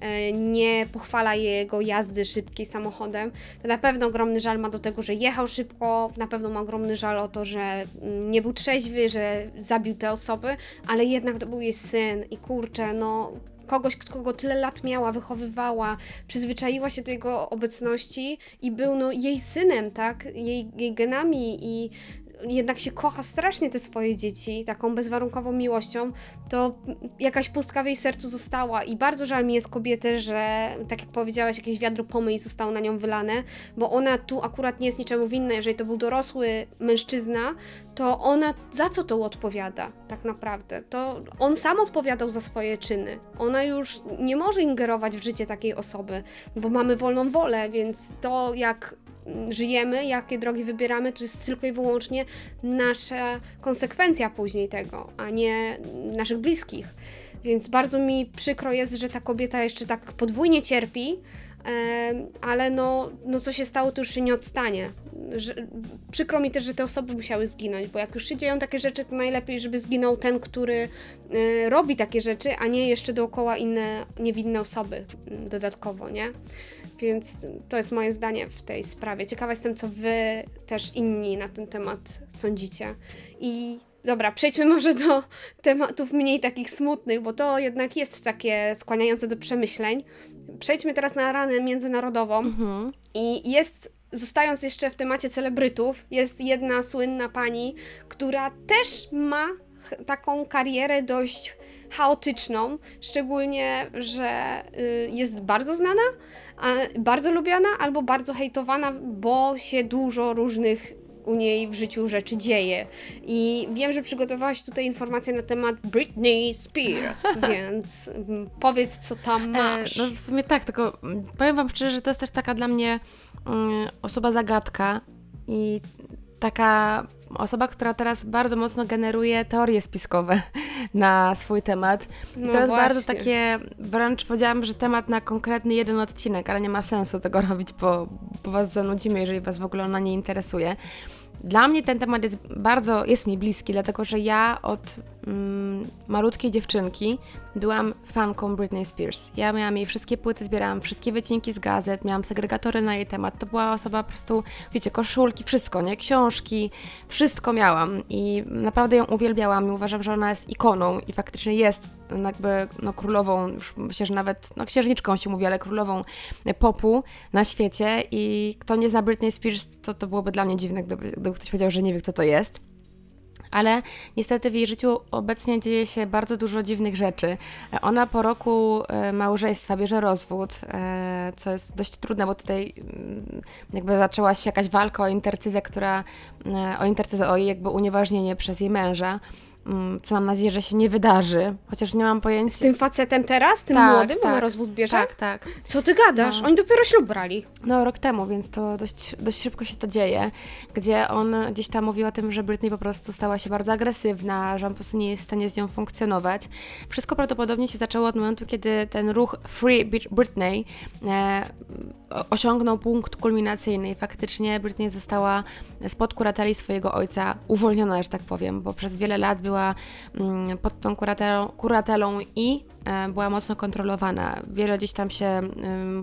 e, nie pochwala jego jazdy szybkiej samochodem, to na pewno ogromny żal ma do tego, że jechał szybko, na pewno ma ogromny żal o to, że mm, nie był trzeźwy, że zabił te osoby, ale jednak to był jej syn i kurczę, no kogoś, kogo tyle lat miała, wychowywała, przyzwyczaiła się do jego obecności i był no, jej synem, tak? Jej, jej genami i jednak się kocha strasznie te swoje dzieci, taką bezwarunkową miłością, to jakaś pustka w jej sercu została i bardzo żal mi jest kobiety, że tak jak powiedziałaś, jakieś wiadro pomyj zostało na nią wylane, bo ona tu akurat nie jest niczemu winna, jeżeli to był dorosły mężczyzna, to ona za co to odpowiada tak naprawdę? To on sam odpowiadał za swoje czyny. Ona już nie może ingerować w życie takiej osoby, bo mamy wolną wolę, więc to jak żyjemy, jakie drogi wybieramy, to jest tylko i wyłącznie nasza konsekwencja później tego, a nie naszych bliskich. Więc bardzo mi przykro jest, że ta kobieta jeszcze tak podwójnie cierpi, ale no, no co się stało, to już się nie odstanie. Że, przykro mi też, że te osoby musiały zginąć, bo jak już się dzieją takie rzeczy, to najlepiej, żeby zginął ten, który e, robi takie rzeczy, a nie jeszcze dookoła inne niewinne osoby m, dodatkowo, nie? Więc to jest moje zdanie w tej sprawie. Ciekawa jestem, co wy też inni na ten temat sądzicie. I dobra, przejdźmy może do tematów mniej takich smutnych, bo to jednak jest takie skłaniające do przemyśleń. Przejdźmy teraz na ranę międzynarodową. Mhm. I jest, zostając jeszcze w temacie celebrytów, jest jedna słynna pani, która też ma taką karierę dość chaotyczną, szczególnie, że y, jest bardzo znana, bardzo lubiana albo bardzo hejtowana, bo się dużo różnych u niej w życiu rzeczy dzieje. I wiem, że przygotowałaś tutaj informacje na temat Britney Spears, więc mm, powiedz, co tam masz. E, no w sumie tak, tylko powiem Wam szczerze, że to jest też taka dla mnie mm, osoba zagadka i taka osoba, która teraz bardzo mocno generuje teorie spiskowe na swój temat. I No to jest bardzo właśnie. takie, wręcz powiedziałam, że temat na konkretny jeden odcinek, ale nie ma sensu tego robić, bo, bo Was zanudzimy, jeżeli Was w ogóle ona nie interesuje. Dla mnie ten temat jest bardzo, jest mi bliski, dlatego że ja od mm, malutkiej dziewczynki byłam fanką Britney Spears. Ja miałam jej wszystkie płyty, zbierałam wszystkie wycinki z gazet, miałam segregatory na jej temat. To była osoba po prostu, wiecie, koszulki, wszystko, nie? Książki, wszystko miałam i naprawdę ją uwielbiałam i uważam, że ona jest ikoną i faktycznie jest jakby no, królową, już myślę, że nawet, no księżniczką się mówi, ale królową popu na świecie i kto nie zna Britney Spears, to, to byłoby dla mnie dziwne, gdyby, gdyby ktoś powiedział, że nie wie, kto to jest. Ale niestety w jej życiu obecnie dzieje się bardzo dużo dziwnych rzeczy. Ona po roku e, małżeństwa bierze rozwód, e, co jest dość trudne, bo tutaj mm, jakby zaczęła się jakaś walka o intercyzę, która, e, o intercyzę, o jej jakby unieważnienie przez jej męża, co mam nadzieję, że się nie wydarzy, chociaż nie mam pojęcia. Z tym facetem teraz, tym Tak, młodym, tak, rozwód bierze? Tak, tak. Co ty gadasz? No. Oni dopiero ślub brali. No, rok temu, więc to dość, dość szybko się to dzieje, gdzie on gdzieś tam mówił o tym, że Britney po prostu stała się bardzo agresywna, że on po prostu nie jest w stanie z nią funkcjonować. Wszystko prawdopodobnie się zaczęło od momentu, kiedy ten ruch Free Brit- Britney e, osiągnął punkt kulminacyjny i faktycznie Britney została spod kurateli swojego ojca uwolniona, że tak powiem, bo przez wiele lat była mm, pod tą kuratelą, kuratelą i była mocno kontrolowana. Wiele gdzieś tam się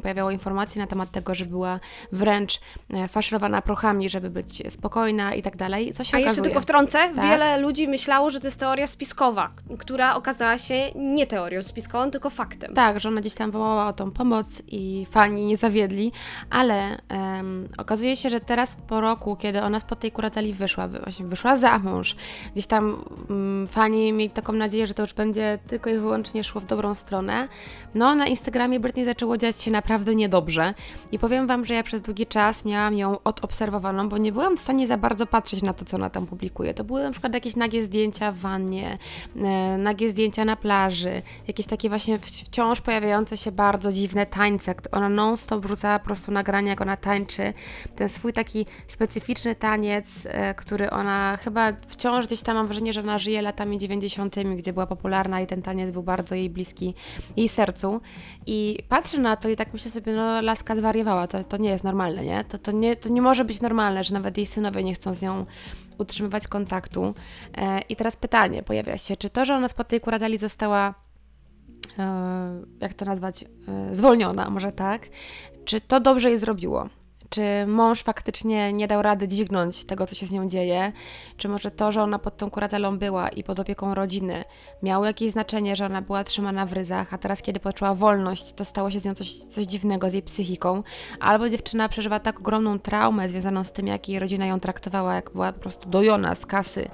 pojawiało informacji na temat tego, że była wręcz e, faszerowana prochami, żeby być spokojna i tak dalej. Co się A jeszcze okazuje? tylko wtrącę, Tak. wiele ludzi myślało, że to jest teoria spiskowa, która okazała się nie teorią spiskową, tylko faktem. Tak, że ona gdzieś tam wołała o tą pomoc i fani nie zawiedli, ale em, okazuje się, że teraz po roku, kiedy ona spod tej kurateli wyszła, wy- właśnie wyszła za mąż, gdzieś tam mm, fani mieli taką nadzieję, że to już będzie tylko i wyłącznie szło w dobrą stronę. No, na Instagramie Britney zaczęło dziać się naprawdę niedobrze i powiem Wam, że ja przez długi czas miałam ją odobserwowaną, bo nie byłam w stanie za bardzo patrzeć na to, co ona tam publikuje. To były na przykład jakieś nagie zdjęcia w wannie, e, nagie zdjęcia na plaży, jakieś takie właśnie wci- wciąż pojawiające się bardzo dziwne tańce. Ona non-stop wrzucała po prostu nagrania, jak ona tańczy. Ten swój taki specyficzny taniec, e, który ona chyba wciąż gdzieś tam mam wrażenie, że ona żyje latami 90., gdzie była popularna i ten taniec był bardzo jej bliski jej sercu. I patrzę na to i tak myślę sobie, no laska zwariowała, to, to nie jest normalne, nie? To, to nie? to nie może być normalne, że nawet jej synowie nie chcą z nią utrzymywać kontaktu. E, I teraz pytanie pojawia się, czy to, że ona spod tej kurateli została e, jak to nazwać, e, zwolniona, może tak, czy to dobrze jej zrobiło? Czy mąż faktycznie nie dał rady dźwignąć tego, co się z nią dzieje? Czy może to, że ona pod tą kuratelą była i pod opieką rodziny, miało jakieś znaczenie, że ona była trzymana w ryzach, a teraz, kiedy poczuła wolność, to stało się z nią coś, coś dziwnego z jej psychiką? Albo dziewczyna przeżywa tak ogromną traumę związaną z tym, jak jej rodzina ją traktowała, jak była po prostu dojona z kasy,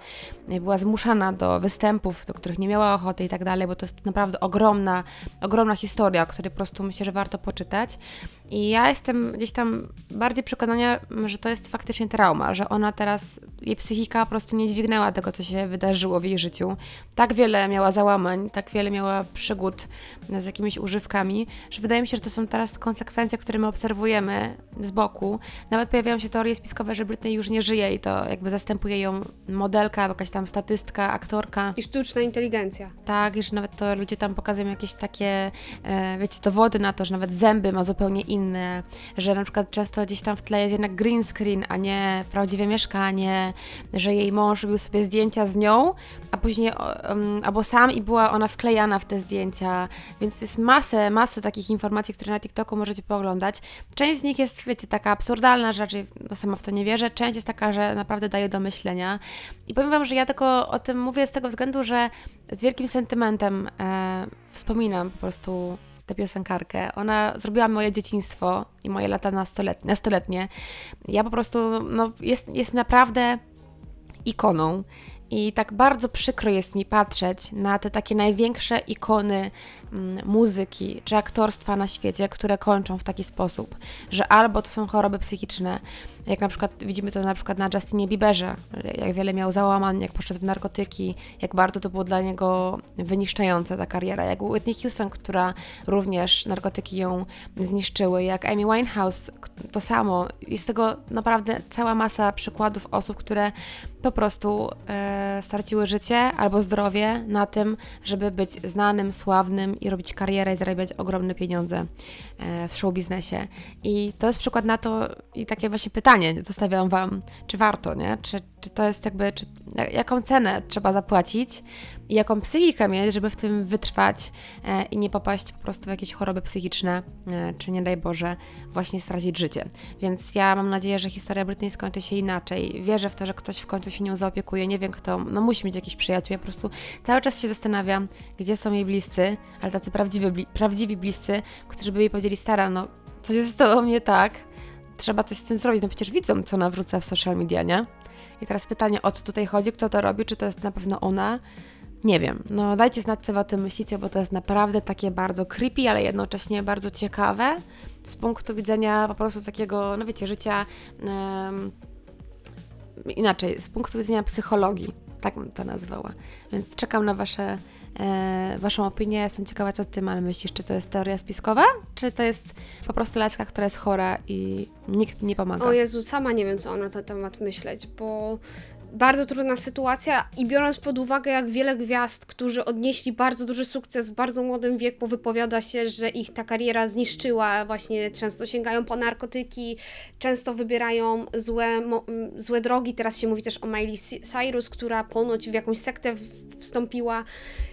była zmuszana do występów, do których nie miała ochoty i tak dalej, bo to jest naprawdę ogromna, ogromna historia, o której po prostu myślę, że warto poczytać. I ja jestem gdzieś tam bardziej przekonania, że to jest faktycznie trauma, że ona teraz, jej psychika po prostu nie dźwignęła tego, co się wydarzyło w jej życiu. Tak wiele miała załamań, tak wiele miała przygód z jakimiś używkami, że wydaje mi się, że to są teraz konsekwencje, które my obserwujemy z boku. Nawet pojawiają się teorie spiskowe, że Britney już nie żyje i to jakby zastępuje ją modelka, jakaś tam statystka, aktorka. I sztuczna inteligencja. Tak, i że nawet to ludzie tam pokazują jakieś takie, e, wiecie, dowody na to, że nawet zęby ma zupełnie inne, że na przykład często gdzieś tam w tle jest jednak green screen, a nie prawdziwe mieszkanie, że jej mąż robił sobie zdjęcia z nią, a później em, albo sam i była ona wklejana w te zdjęcia, więc jest masę, masę takich informacji, które na TikToku możecie pooglądać. Część z nich jest, wiecie, taka absurdalna, że raczej no, sama w to nie wierzę, część jest taka, że naprawdę daje do myślenia. I powiem Wam, że ja tylko o tym mówię z tego względu, że z wielkim sentymentem e, wspominam po prostu tę piosenkarkę. Ona zrobiła moje dzieciństwo i moje lata nastoletnie. Ja po prostu, no, jest, jest naprawdę ikoną. I tak bardzo przykro jest mi patrzeć na te takie największe ikony muzyki czy aktorstwa na świecie, które kończą w taki sposób, że albo to są choroby psychiczne, jak na przykład widzimy to na przykład na Justinie Bieberze, jak wiele miał załamań, jak poszedł w narkotyki, jak bardzo to było dla niego wyniszczające ta kariera, jak Whitney Houston, która również narkotyki ją zniszczyły, jak Amy Winehouse, to samo. Jest tego naprawdę cała masa przykładów osób, które po prostu e, straciły życie albo zdrowie na tym, żeby być znanym, sławnym i robić karierę i zarabiać ogromne pieniądze e, w show biznesie. I to jest przykład na to i takie właśnie pytanie zostawiam Wam, czy warto, nie? Czy, czy to jest jakby, czy, jaką cenę trzeba zapłacić jaką psychikę mieć, żeby w tym wytrwać e, i nie popaść po prostu w jakieś choroby psychiczne, e, czy nie daj Boże, właśnie stracić życie. Więc ja mam nadzieję, że historia Britney skończy się inaczej. Wierzę w to, że ktoś w końcu się nią zaopiekuje. Nie wiem kto, no musi mieć jakiś przyjaciół. Ja po prostu cały czas się zastanawiam, gdzie są jej bliscy, ale tacy prawdziwi, prawdziwi bliscy, którzy by jej powiedzieli, stara, no coś jest z tobą nie tak, trzeba coś z tym zrobić. No przecież widzą, co nawróca w social media, nie? I teraz pytanie, o co tutaj chodzi, kto to robi, czy to jest na pewno ona? Nie wiem. No dajcie znać, co wy o tym myślicie, bo to jest naprawdę takie bardzo creepy, ale jednocześnie bardzo ciekawe z punktu widzenia po prostu takiego, no wiecie, życia em, inaczej, z punktu widzenia psychologii, tak bym to nazwała. Więc czekam na wasze, waszą opinię. Jestem ciekawa, co ty ale myślisz, czy to jest teoria spiskowa, czy to jest po prostu laska, która jest chora i nikt nie pomaga. O Jezu, sama nie wiem, co on na ten temat myśleć, bo bardzo trudna sytuacja i biorąc pod uwagę, jak wiele gwiazd, którzy odnieśli bardzo duży sukces w bardzo młodym wieku, wypowiada się, że ich ta kariera zniszczyła, właśnie często sięgają po narkotyki, często wybierają złe, mo- m, złe drogi. Teraz się mówi też o Miley Cyrus, która ponoć w jakąś sektę wstąpiła.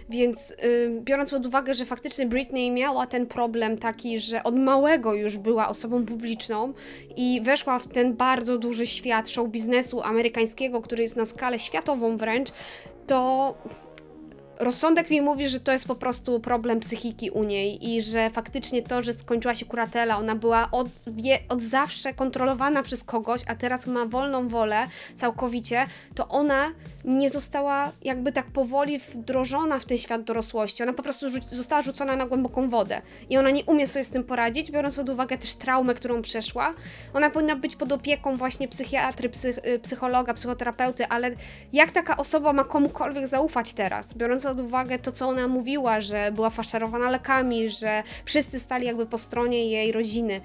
Więc biorąc pod uwagę, że faktycznie Britney miała ten problem taki, że od małego już była osobą publiczną i weszła w ten bardzo duży świat show biznesu amerykańskiego, który jest na skalę światową wręcz, to rozsądek mi mówi, że to jest po prostu problem psychiki u niej i że faktycznie to, że skończyła się kuratela, ona była od, wie, od zawsze kontrolowana przez kogoś, a teraz ma wolną wolę całkowicie, to ona nie została jakby tak powoli wdrożona w ten świat dorosłości. Ona po prostu rzu- została rzucona na głęboką wodę i ona nie umie sobie z tym poradzić, biorąc pod uwagę też traumę, którą przeszła. Ona powinna być pod opieką właśnie psychiatry, psych, y, psychologa, psychoterapeuty, ale jak taka osoba ma komukolwiek zaufać teraz, biorąc pod uwagę to, co ona mówiła, że była faszerowana lekami, że wszyscy stali jakby po stronie jej rodziny.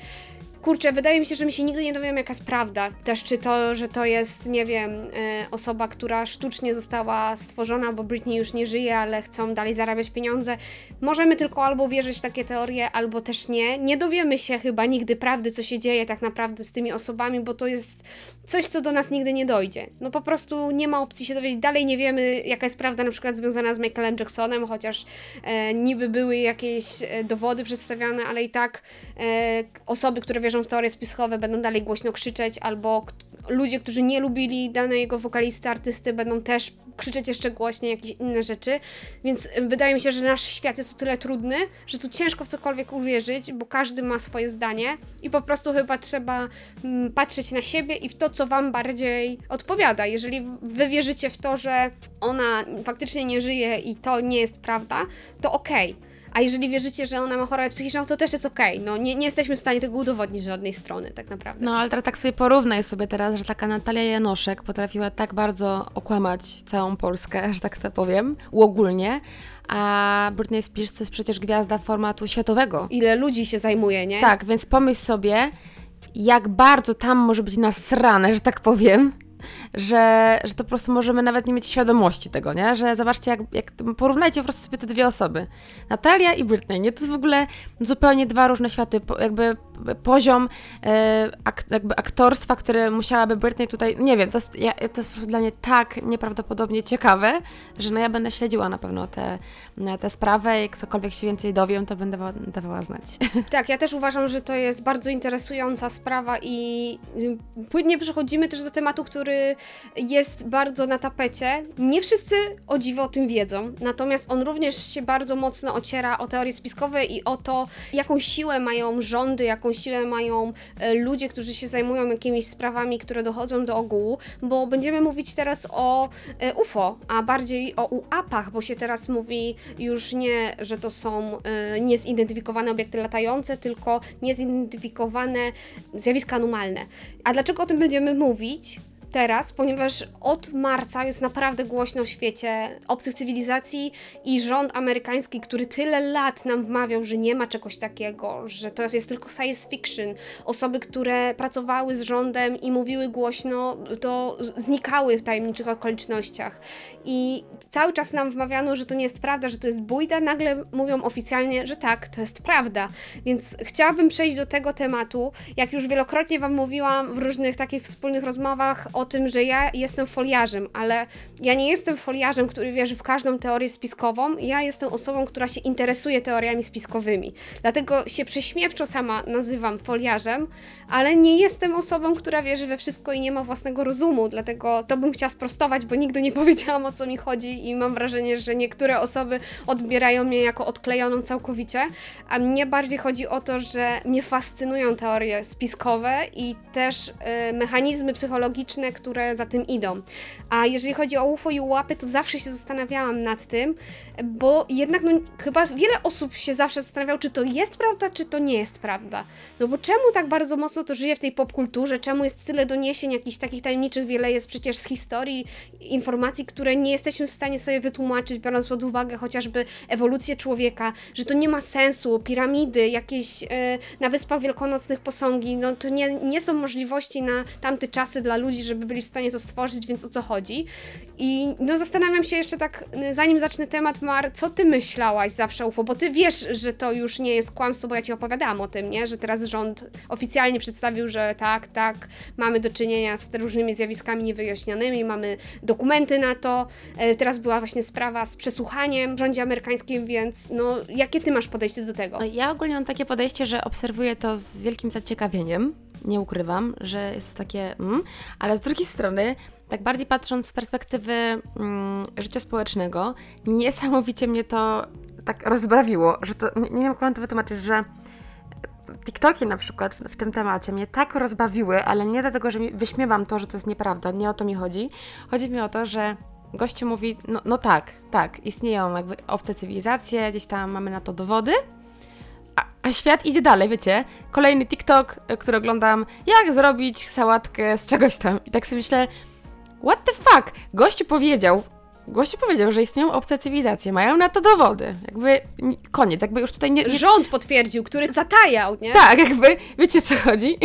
Kurczę, wydaje mi się, że my się nigdy nie dowiemy, jaka jest prawda. Też czy to, że to jest, nie wiem, e, osoba, która sztucznie została stworzona, bo Britney już nie żyje, ale chcą dalej zarabiać pieniądze. Możemy tylko albo wierzyć w takie teorie, albo też nie. Nie dowiemy się chyba nigdy prawdy, co się dzieje tak naprawdę z tymi osobami, bo to jest coś, co do nas nigdy nie dojdzie. No po prostu nie ma opcji się dowiedzieć. Dalej nie wiemy, jaka jest prawda na przykład związana z Michaelem Jacksonem, chociaż e, niby były jakieś e, dowody przedstawiane, ale i tak e, osoby, które wierzą w teorie spiskowe będą dalej głośno krzyczeć, albo ludzie, którzy nie lubili danego wokalisty, artysty, będą też krzyczeć jeszcze głośniej, jakieś inne rzeczy. Więc e, wydaje mi się, że nasz świat jest o tyle trudny, że tu ciężko w cokolwiek uwierzyć, bo każdy ma swoje zdanie i po prostu chyba trzeba mm, patrzeć na siebie i w to, co wam bardziej odpowiada. Jeżeli wy wierzycie w to, że ona faktycznie nie żyje i to nie jest prawda, to okej. A jeżeli wierzycie, że ona ma chorobę psychiczną, to też jest okej. No, nie, nie jesteśmy w stanie tego udowodnić z żadnej strony, tak naprawdę. No ale teraz tak sobie porównaj sobie teraz, że taka Natalia Janoszek potrafiła tak bardzo okłamać całą Polskę, że tak to powiem, uogólnie, a Britney Spears to jest przecież gwiazda formatu światowego. Ile ludzi się zajmuje, nie? Tak, więc pomyśl sobie, jak bardzo tam może być nasrane, że tak powiem, że, że to po prostu możemy nawet nie mieć świadomości tego, nie? Że zobaczcie, jak, jak porównajcie po prostu sobie te dwie osoby. Natalia i Britney, nie? To jest w ogóle zupełnie dwa różne światy, jakby poziom e, ak, jakby aktorstwa, które musiałaby Britney tutaj, nie wiem, to jest, ja, to jest po prostu dla mnie tak nieprawdopodobnie ciekawe, że no ja będę śledziła na pewno tę te, te sprawę i cokolwiek się więcej dowiem, to będę wa- dawała znać. Tak, ja też uważam, że to jest bardzo interesująca sprawa i płynnie przechodzimy też do tematu, który jest bardzo na tapecie. Nie wszyscy o dziwo o tym wiedzą, natomiast on również się bardzo mocno ociera o teorie spiskowe i o to, jaką siłę mają rządy, jaką siłę mają e, ludzie, którzy się zajmują jakimiś sprawami, które dochodzą do ogółu, bo będziemy mówić teraz o e, UFO, a bardziej o UAP-ach, bo się teraz mówi już nie, że to są e, niezidentyfikowane obiekty latające, tylko niezidentyfikowane zjawiska anomalne. A dlaczego o tym będziemy mówić? Teraz, ponieważ od marca jest naprawdę głośno w świecie obcych cywilizacji i rząd amerykański, który tyle lat nam wmawiał, że nie ma czegoś takiego, że to jest tylko science fiction. Osoby, które pracowały z rządem i mówiły głośno, to znikały w tajemniczych okolicznościach. I cały czas nam wmawiano, że to nie jest prawda, że to jest bójda, nagle mówią oficjalnie, że tak, to jest prawda. Więc chciałabym przejść do tego tematu. Jak już wielokrotnie Wam mówiłam w różnych takich wspólnych rozmowach o tym, że ja jestem foliarzem, ale ja nie jestem foliarzem, który wierzy w każdą teorię spiskową. Ja jestem osobą, która się interesuje teoriami spiskowymi. Dlatego się prześmiewczo sama nazywam foliarzem, ale nie jestem osobą, która wierzy we wszystko i nie ma własnego rozumu. Dlatego to bym chciała sprostować, bo nigdy nie powiedziałam o co mi chodzi i mam wrażenie, że niektóre osoby odbierają mnie jako odklejoną całkowicie, a mnie bardziej chodzi o to, że mnie fascynują teorie spiskowe i też y, mechanizmy psychologiczne, które za tym idą. A jeżeli chodzi o UFO i łapy, to zawsze się zastanawiałam nad tym, bo jednak no, chyba wiele osób się zawsze zastanawiało, czy to jest prawda, czy to nie jest prawda. No bo czemu tak bardzo mocno to żyje w tej popkulturze, czemu jest tyle doniesień jakichś takich tajemniczych, wiele jest przecież z historii, informacji, które nie jesteśmy w stanie sobie wytłumaczyć, biorąc pod uwagę chociażby ewolucję człowieka, że to nie ma sensu, piramidy, jakieś e, na Wyspach Wielkanocnych posągi, no to nie, nie są możliwości na tamte czasy dla ludzi, żeby żeby byli w stanie to stworzyć, więc o co chodzi. I no zastanawiam się jeszcze tak, zanim zacznę temat, Mar, co ty myślałaś zawsze UFO? Bo ty wiesz, że to już nie jest kłamstwo, bo ja ci opowiadałam o tym, nie? Że teraz rząd oficjalnie przedstawił, że tak, tak, mamy do czynienia z różnymi zjawiskami niewyjaśnionymi, mamy dokumenty na to. E, Teraz była właśnie sprawa z przesłuchaniem w rządzie amerykańskim, więc no, jakie ty masz podejście do tego? Ja ogólnie mam takie podejście, że obserwuję to z wielkim zaciekawieniem. Nie ukrywam, że jest takie. Mm, ale z drugiej strony, tak bardziej patrząc z perspektywy mm, życia społecznego, niesamowicie mnie to tak rozbrawiło, że to. Nie, nie wiem, jak to wytłumaczyć, że. TikToki na przykład w, w tym temacie mnie tak rozbawiły, ale nie dlatego, że mi wyśmiewam to, że to jest nieprawda, nie o to mi chodzi. Chodzi mi o to, że gościu mówi, no, no tak, tak, istnieją jakby obce cywilizacje, gdzieś tam mamy na to dowody, a, świat idzie dalej, wiecie? Kolejny TikTok, y, który oglądam, jak zrobić sałatkę z czegoś tam. I tak sobie myślę, what the fuck? Gościu powiedział, gościu powiedział, że istnieją obce cywilizacje, mają na to dowody. Jakby ni- koniec, jakby już tutaj nie, nie Rząd potwierdził, który zatajał, nie? tak, jakby, wiecie co chodzi?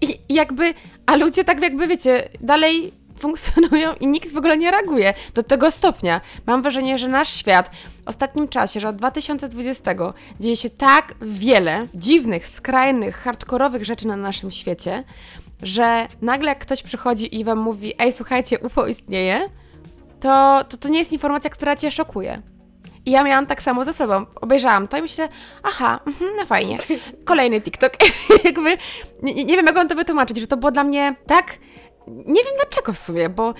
I, i jakby, a ludzie tak jakby, wiecie, dalej funkcjonują i nikt w ogóle nie reaguje do tego stopnia. Mam wrażenie, że nasz świat w ostatnim czasie, że od 2020 dzieje się tak wiele dziwnych, skrajnych, hardkorowych rzeczy na naszym świecie, że nagle jak ktoś przychodzi i wam mówi, ej, słuchajcie, UFO istnieje, to, to to nie jest informacja, która cię szokuje. I ja miałam tak samo ze sobą. Obejrzałam to i myślę, aha, mhm, no fajnie. Kolejny TikTok. Jakby, nie, nie wiem, jak mam to wytłumaczyć, że to było dla mnie tak. Nie wiem dlaczego w sumie, bo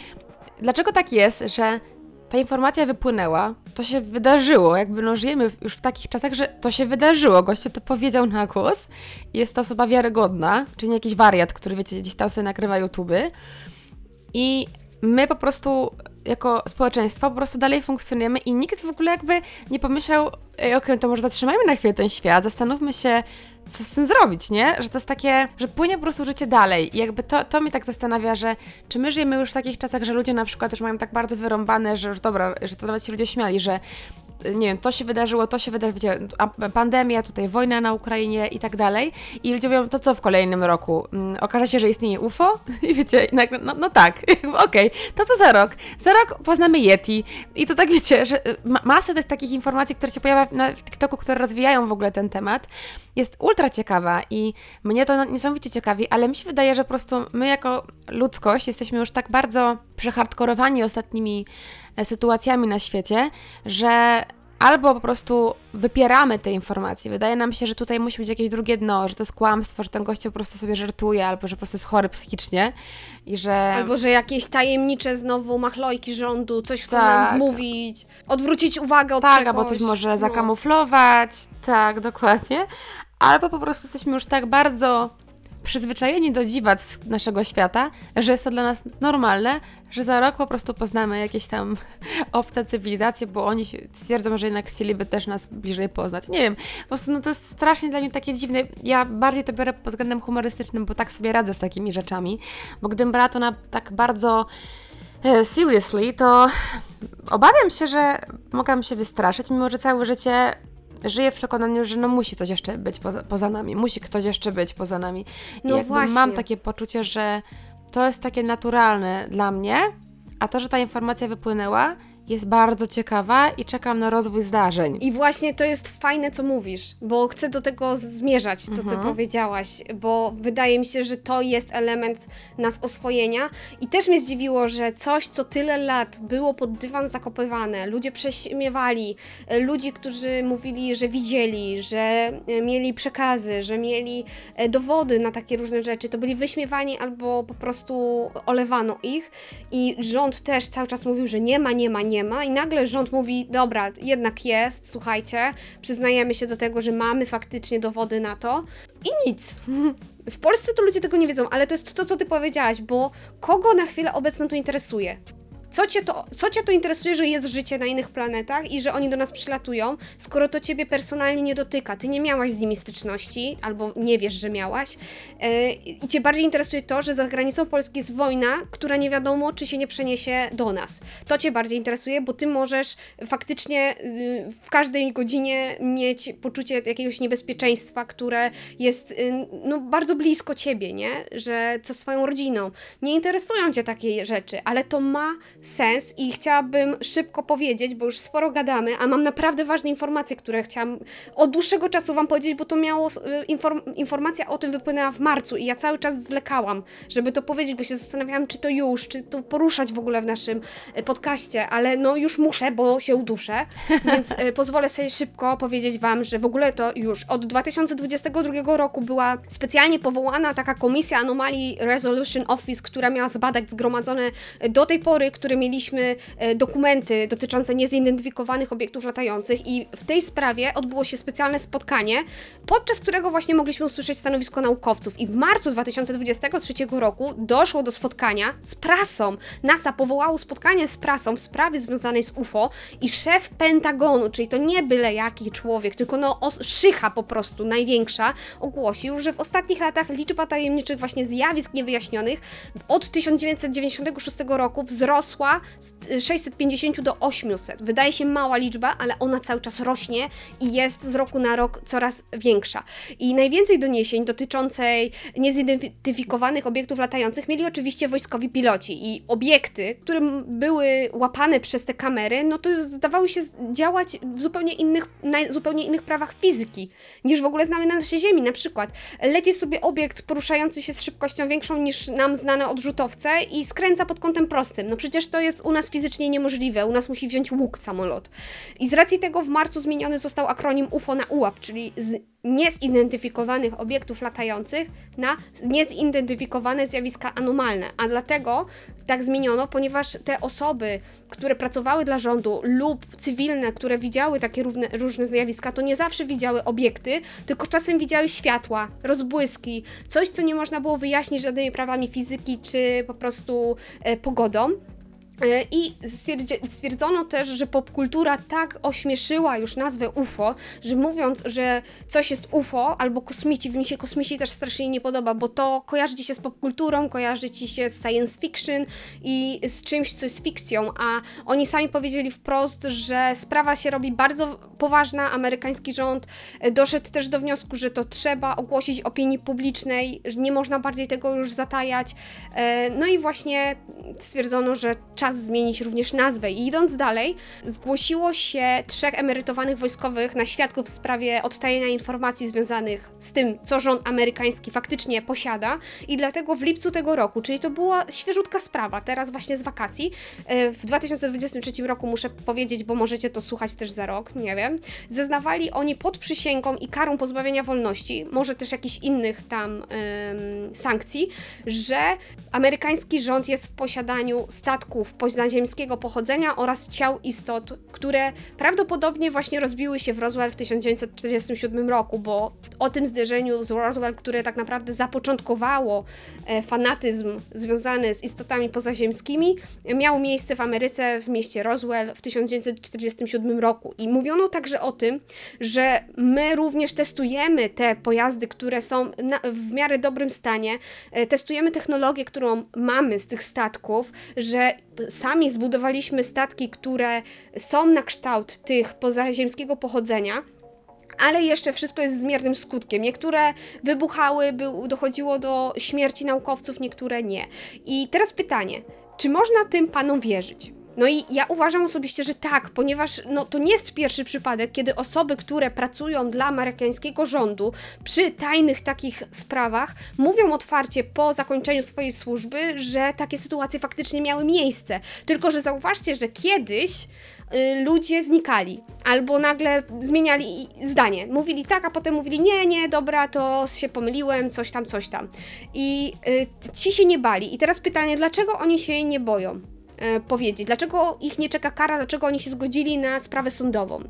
dlaczego tak jest, że ta informacja wypłynęła, to się wydarzyło, jakby no żyjemy już w takich czasach, że to się wydarzyło, goście to powiedział na głos. Jest to osoba wiarygodna, czyli nie jakiś wariat, który wiecie, gdzieś tam sobie nakrywa YouTuby. I my po prostu jako społeczeństwo po prostu dalej funkcjonujemy i nikt w ogóle jakby nie pomyślał, ej, okej, to może zatrzymajmy na chwilę ten świat, zastanówmy się, co z tym zrobić, nie? Że to jest takie, że płynie po prostu życie dalej i jakby to, to mnie tak zastanawia, że czy my żyjemy już w takich czasach, że ludzie na przykład już mają tak bardzo wyrąbane, że już dobra, że to nawet się ludzie śmiali, że nie wiem, to się wydarzyło, to się wydarzyło, pandemia, tutaj wojna na Ukrainie i tak dalej. I ludzie mówią, to co w kolejnym roku? Mm, okaże się, że istnieje UFO? I wiecie, i nagle, no, no tak, okej, to co za rok? Za rok poznamy Yeti. I to tak wiecie, że y, ma- masę tych takich informacji, które się pojawia na, TikToku, które rozwijają w ogóle ten temat, jest ultra ciekawa i mnie to niesamowicie ciekawi, ale mi się wydaje, że po prostu my jako ludzkość jesteśmy już tak bardzo przehardkorowani ostatnimi sytuacjami na świecie, że albo po prostu wypieramy te informacje. Wydaje nam się, że tutaj musi być jakieś drugie dno, że to jest kłamstwo, że ten gościu po prostu sobie żartuje, albo że po prostu jest chory psychicznie i że... Albo, że jakieś tajemnicze znowu machlojki rządu, coś chcą Tak. nam wmówić, odwrócić uwagę od Tak, czegoś. albo coś może No. zakamuflować. Tak, dokładnie. Albo po prostu jesteśmy już tak bardzo przyzwyczajeni do dziwactw naszego świata, że jest to dla nas normalne, że za rok po prostu poznamy jakieś tam obce cywilizacje, bo oni stwierdzą, że jednak chcieliby też nas bliżej poznać. Nie wiem, po prostu no to jest strasznie dla mnie takie dziwne. Ja bardziej to biorę pod względem humorystycznym, bo tak sobie radzę z takimi rzeczami, bo gdybym brała to na tak bardzo e, seriously, to obawiam się, że mogłam się wystraszyć, mimo że całe życie żyję w przekonaniu, że no musi coś jeszcze być poza, poza nami, musi ktoś jeszcze być poza nami. I No właśnie. mam takie poczucie, że to jest takie naturalne dla mnie, a to, że ta informacja wypłynęła, jest bardzo ciekawa i czekam na rozwój zdarzeń. I właśnie to jest fajne, co mówisz, bo chcę do tego zmierzać, co ty Mhm. powiedziałaś, bo wydaje mi się, że to jest element nas oswojenia. I też mnie zdziwiło, że coś, co tyle lat było pod dywan zakopywane, ludzie prześmiewali, e, ludzi, którzy mówili, że widzieli, że e, mieli przekazy, że mieli e, dowody na takie różne rzeczy, to byli wyśmiewani albo po prostu olewano ich. I rząd też cały czas mówił, że nie ma, nie ma, nie ma. I nagle rząd mówi, dobra, jednak jest, słuchajcie, przyznajemy się do tego, że mamy faktycznie dowody na to. I nic. W Polsce to ludzie tego nie wiedzą, ale to jest to, co ty powiedziałaś, bo kogo na chwilę obecną to interesuje? Co cię, to, co cię to interesuje, że jest życie na innych planetach i że oni do nas przylatują, skoro to ciebie personalnie nie dotyka? Ty nie miałaś z nimi styczności, albo nie wiesz, że miałaś. E, I cię bardziej interesuje to, że za granicą Polski jest wojna, która nie wiadomo, czy się nie przeniesie do nas. To cię bardziej interesuje, bo ty możesz faktycznie y, w każdej godzinie mieć poczucie jakiegoś niebezpieczeństwa, które jest y, no, bardzo blisko ciebie, nie? Że co swoją rodziną. Nie interesują cię takie rzeczy, ale to ma sens i chciałabym szybko powiedzieć, bo już sporo gadamy, a mam naprawdę ważne informacje, które chciałam od dłuższego czasu wam powiedzieć, bo to miało y, inform informacja o tym wypłynęła w marcu i ja cały czas zwlekałam, żeby to powiedzieć, bo się zastanawiałam, czy to już, czy to poruszać w ogóle w naszym y, podcaście, ale no już muszę, bo się uduszę, więc y, pozwolę sobie szybko powiedzieć wam, że w ogóle to już od 2022 roku była specjalnie powołana taka komisja anomalii Resolution Office, która miała zbadać zgromadzone do tej pory, które mieliśmy e, dokumenty dotyczące niezidentyfikowanych obiektów latających i w tej sprawie odbyło się specjalne spotkanie, podczas którego właśnie mogliśmy usłyszeć stanowisko naukowców i w marcu 2023 roku doszło do spotkania z prasą. NASA powołało spotkanie z prasą w sprawie związanej z UFO i szef Pentagonu, czyli to nie byle jaki człowiek, tylko no szycha po prostu największa, ogłosił, że w ostatnich latach liczba tajemniczych właśnie zjawisk niewyjaśnionych od 1996 roku wzrosła z 650 do 800. Wydaje się mała liczba, ale ona cały czas rośnie i jest z roku na rok coraz większa. I najwięcej doniesień dotyczącej niezidentyfikowanych obiektów latających mieli oczywiście wojskowi piloci i obiekty, które były łapane przez te kamery, no to zdawały się działać w zupełnie innych, na zupełnie innych prawach fizyki, niż w ogóle znamy na naszej Ziemi. Na przykład leci sobie obiekt poruszający się z szybkością większą niż nam znane odrzutowce i skręca pod kątem prostym. No przecież to jest u nas fizycznie niemożliwe. U nas musi wziąć łuk samolot. I z racji tego w marcu zmieniony został akronim UFO na UAP, czyli z niezidentyfikowanych obiektów latających na niezidentyfikowane zjawiska anomalne. A dlatego tak zmieniono, ponieważ te osoby, które pracowały dla rządu lub cywilne, które widziały takie równe, różne zjawiska, to nie zawsze widziały obiekty, tylko czasem widziały światła, rozbłyski, coś, co nie można było wyjaśnić żadnymi prawami fizyki czy po prostu e, pogodą. E, I stwierdzono też, że popkultura tak ośmieszyła już nazwę UFO, że mówiąc, że coś jest UFO albo kosmici, w mi się kosmici też strasznie nie podoba, bo to kojarzy ci się z popkulturą, kojarzy ci się z science fiction i z czymś, co jest fikcją, a oni sami powiedzieli wprost, że sprawa się robi bardzo poważna, amerykański rząd e, doszedł też do wniosku, że to trzeba ogłosić opinii publicznej, że nie można bardziej tego już zatajać. E, No i właśnie stwierdzono, że czas zmienić również nazwę. I idąc dalej, zgłosiło się trzech emerytowanych wojskowych na świadków w sprawie odtajenia informacji związanych z tym, co rząd amerykański faktycznie posiada. I dlatego w lipcu tego roku, czyli to była świeżutka sprawa, teraz właśnie z wakacji, e, w 2023 roku muszę powiedzieć, bo możecie to słuchać też za rok, nie wiem, zeznawali oni pod przysięgą i karą pozbawienia wolności, może też jakichś innych tam em, sankcji, że amerykański rząd jest w posiadaniu statków pozaziemskiego pochodzenia oraz ciał istot, które prawdopodobnie właśnie rozbiły się w Roswell w 1947 roku, bo o tym zderzeniu z Roswell, które tak naprawdę zapoczątkowało e, fanatyzm związany z istotami pozaziemskimi, miało miejsce w Ameryce w mieście Roswell w 1947 roku. I mówiono także o tym, że my również testujemy te pojazdy, które są na, w miarę dobrym stanie, e, testujemy technologię, którą mamy z tych statków, że sami zbudowaliśmy statki, które są na kształt tych pozaziemskiego pochodzenia. Ale jeszcze wszystko jest z miernym skutkiem. Niektóre wybuchały, był, dochodziło do śmierci naukowców, niektóre nie. I teraz pytanie, czy można tym panom wierzyć? No i ja uważam osobiście, że tak, ponieważ no, to nie jest pierwszy przypadek, kiedy osoby, które pracują dla amerykańskiego rządu przy tajnych takich sprawach, mówią otwarcie po zakończeniu swojej służby, że takie sytuacje faktycznie miały miejsce. Tylko, że zauważcie, że kiedyś y, ludzie znikali albo nagle zmieniali zdanie. Mówili tak, a potem mówili nie, nie, dobra, to się pomyliłem, coś tam, coś tam. I y, ci się nie bali. I teraz pytanie, dlaczego oni się nie boją? E, powiedzieć? Dlaczego ich nie czeka kara? Dlaczego oni się zgodzili na sprawę sądową?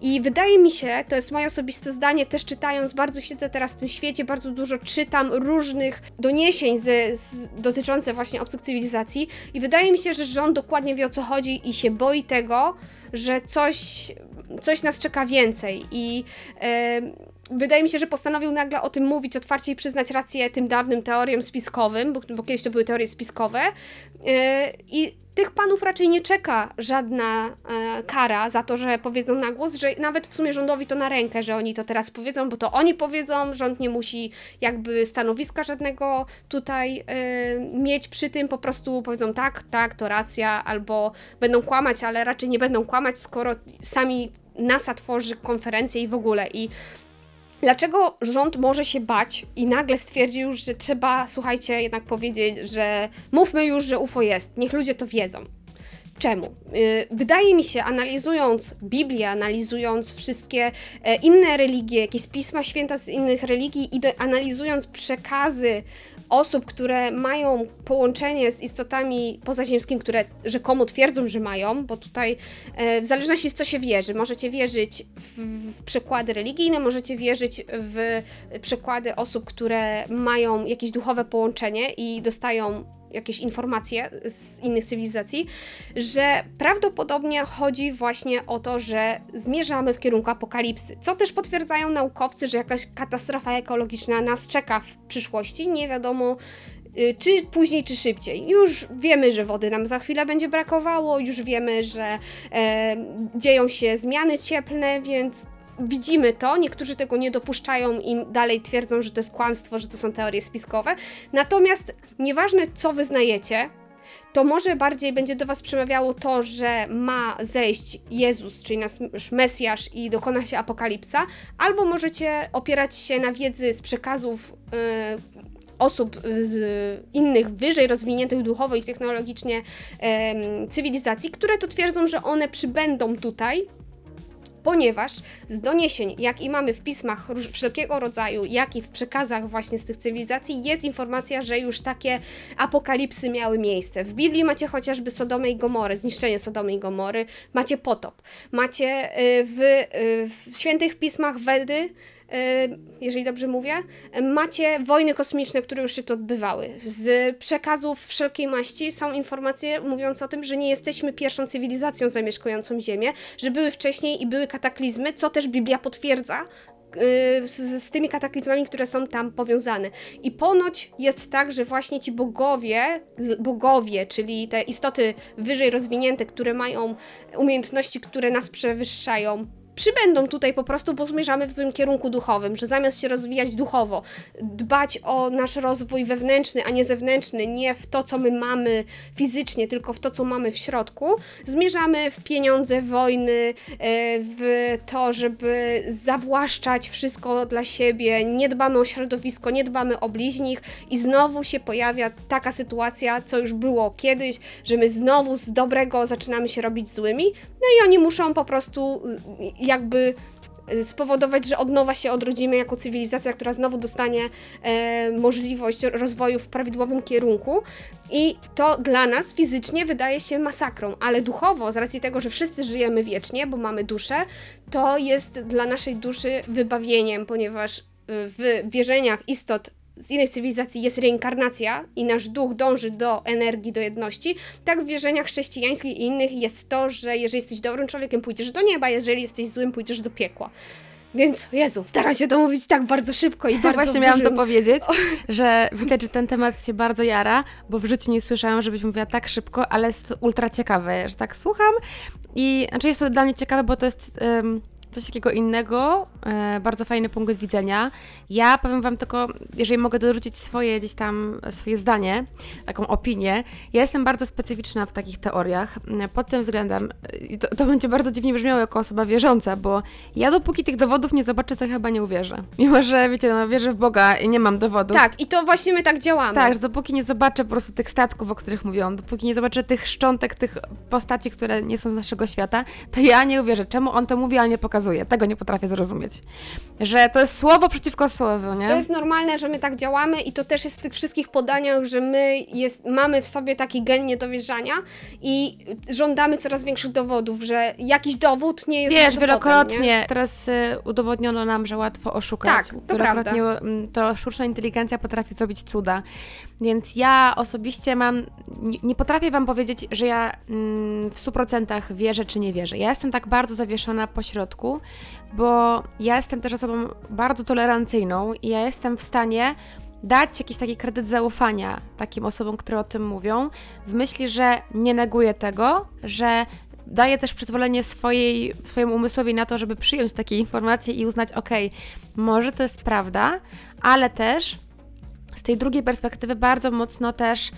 I wydaje mi się, to jest moje osobiste zdanie, też czytając, bardzo siedzę teraz w tym świecie, bardzo dużo czytam różnych doniesień z, z, dotyczących właśnie obcych cywilizacji i wydaje mi się, że rząd dokładnie wie o co chodzi i się boi tego, że coś, coś nas czeka więcej i e, wydaje mi się, że postanowił nagle o tym mówić otwarcie i przyznać rację tym dawnym teoriom spiskowym, bo, bo kiedyś to były teorie spiskowe. E, I tych panów raczej nie czeka żadna e, kara za to, że powiedzą na głos, że nawet w sumie rządowi to na rękę, że oni to teraz powiedzą, bo to oni powiedzą, rząd nie musi jakby stanowiska żadnego tutaj e, mieć przy tym, po prostu powiedzą tak, tak, to racja, albo będą kłamać, ale raczej nie będą kłamać, skoro sami NASA tworzy konferencję i w ogóle. I Dlaczego rząd może się bać i nagle stwierdził, że trzeba, słuchajcie, jednak powiedzieć, że mówmy już, że UFO jest, niech ludzie to wiedzą. Czemu? Yy, wydaje mi się, analizując Biblię, analizując wszystkie e, inne religie, jakieś pisma święta z innych religii i do, analizując przekazy osób, które mają połączenie z istotami pozaziemskimi, które rzekomo twierdzą, że mają, bo tutaj e, w zależności w co się wierzy, możecie wierzyć w przekłady religijne, możecie wierzyć w przekłady osób, które mają jakieś duchowe połączenie i dostają jakieś informacje z innych cywilizacji, że prawdopodobnie chodzi właśnie o to, że zmierzamy w kierunku apokalipsy. Co też potwierdzają naukowcy, że jakaś katastrofa ekologiczna nas czeka w przyszłości. Nie wiadomo, y, czy później, czy szybciej. Już wiemy, że wody nam za chwilę będzie brakowało, już wiemy, że e, dzieją się zmiany cieplne, więc widzimy to, niektórzy tego nie dopuszczają i dalej twierdzą, że to jest kłamstwo, że to są teorie spiskowe. Natomiast nieważne co wyznajecie, to może bardziej będzie do Was przemawiało to, że ma zejść Jezus, czyli nasz Mesjasz i dokona się apokalipsa, albo możecie opierać się na wiedzy z przekazów yy, osób z innych, wyżej rozwiniętych duchowo i technologicznie yy, cywilizacji, które to twierdzą, że one przybędą tutaj ponieważ z doniesień, jak i mamy w pismach wszelkiego rodzaju, jak i w przekazach właśnie z tych cywilizacji, jest informacja, że już takie apokalipsy miały miejsce. W Biblii macie chociażby Sodomę i Gomory, zniszczenie Sodomy i Gomory, macie potop, macie y, w, y, w świętych pismach Wedy jeżeli dobrze mówię, macie wojny kosmiczne, które już się tu odbywały. Z przekazów wszelkiej maści są informacje mówiące o tym, że nie jesteśmy pierwszą cywilizacją zamieszkującą Ziemię, że były wcześniej i były kataklizmy, co też Biblia potwierdza, y, z, z, tymi kataklizmami, które są tam powiązane. I ponoć jest tak, że właśnie ci bogowie, bogowie, czyli te istoty wyżej rozwinięte, które mają umiejętności, które nas przewyższają, przybędą tutaj po prostu, bo zmierzamy w złym kierunku duchowym, że zamiast się rozwijać duchowo, dbać o nasz rozwój wewnętrzny, a nie zewnętrzny, nie w to, co my mamy fizycznie, tylko w to, co mamy w środku, zmierzamy w pieniądze, wojny, e, w to, żeby zawłaszczać wszystko dla siebie, nie dbamy o środowisko, nie dbamy o bliźnich i znowu się pojawia taka sytuacja, co już było kiedyś, że my znowu z dobrego zaczynamy się robić złymi, no i oni muszą po prostu jakby e, spowodować, że od nowa się odrodzimy jako cywilizacja, która znowu dostanie e, możliwość rozwoju w prawidłowym kierunku. I to dla nas fizycznie wydaje się masakrą, ale duchowo, z racji tego, że wszyscy żyjemy wiecznie, bo mamy duszę, to jest dla naszej duszy wybawieniem, ponieważ e, w wierzeniach istot z innej cywilizacji jest reinkarnacja i nasz duch dąży do energii, do jedności, tak w wierzeniach chrześcijańskich i innych jest to, że jeżeli jesteś dobrym człowiekiem, pójdziesz do nieba, jeżeli jesteś złym, pójdziesz do piekła. Więc, Jezu, staram się to mówić tak bardzo szybko i bardzo Właśnie miałam to powiedzieć, że widać, że ten temat Cię bardzo jara, bo w życiu nie słyszałam, żebyś mówiła tak szybko, ale jest ultra ciekawe, że tak słucham i, znaczy jest to dla mnie ciekawe, bo to jest... Um, coś takiego innego, e, bardzo fajny punkt widzenia. Ja powiem Wam tylko, jeżeli mogę dorzucić swoje gdzieś tam, swoje zdanie, taką opinię, ja jestem bardzo specyficzna w takich teoriach, e, pod tym względem, e, to, to będzie bardzo dziwnie brzmiało jako osoba wierząca, bo ja dopóki tych dowodów nie zobaczę, to chyba nie uwierzę. Mimo, że wiecie, no wierzę w Boga i nie mam dowodów. Tak, i to właśnie my tak działamy. Tak, że dopóki nie zobaczę po prostu tych statków, o których mówiłam, dopóki nie zobaczę tych szczątek, tych postaci, które nie są z naszego świata, to ja nie uwierzę. Czemu on to mówi, ale nie pokazuje pokazuje. Tego nie potrafię zrozumieć. Że to jest słowo przeciwko słowu, nie? To jest normalne, że my tak działamy i to też jest w tych wszystkich podaniach, że my jest, mamy w sobie taki gen niedowierzania i żądamy coraz większych dowodów, że jakiś dowód nie jest Wiesz, wielokrotnie Nie? teraz y, udowodniono nam, że łatwo oszukać. Tak, to wielokrotnie mm, to sztuczna inteligencja potrafi zrobić cuda. Więc ja osobiście mam, nie, nie potrafię Wam powiedzieć, że ja mm, w 100% wierzę czy nie wierzę. Ja jestem tak bardzo zawieszona po środku, bo ja jestem też osobą bardzo tolerancyjną i ja jestem w stanie dać jakiś taki kredyt zaufania takim osobom, które o tym mówią, w myśli, że nie neguję tego, że daję też przyzwolenie swojej, swojemu umysłowi na to, żeby przyjąć takie informacje i uznać, ok, może to jest prawda, ale też tej drugiej perspektywy bardzo mocno też,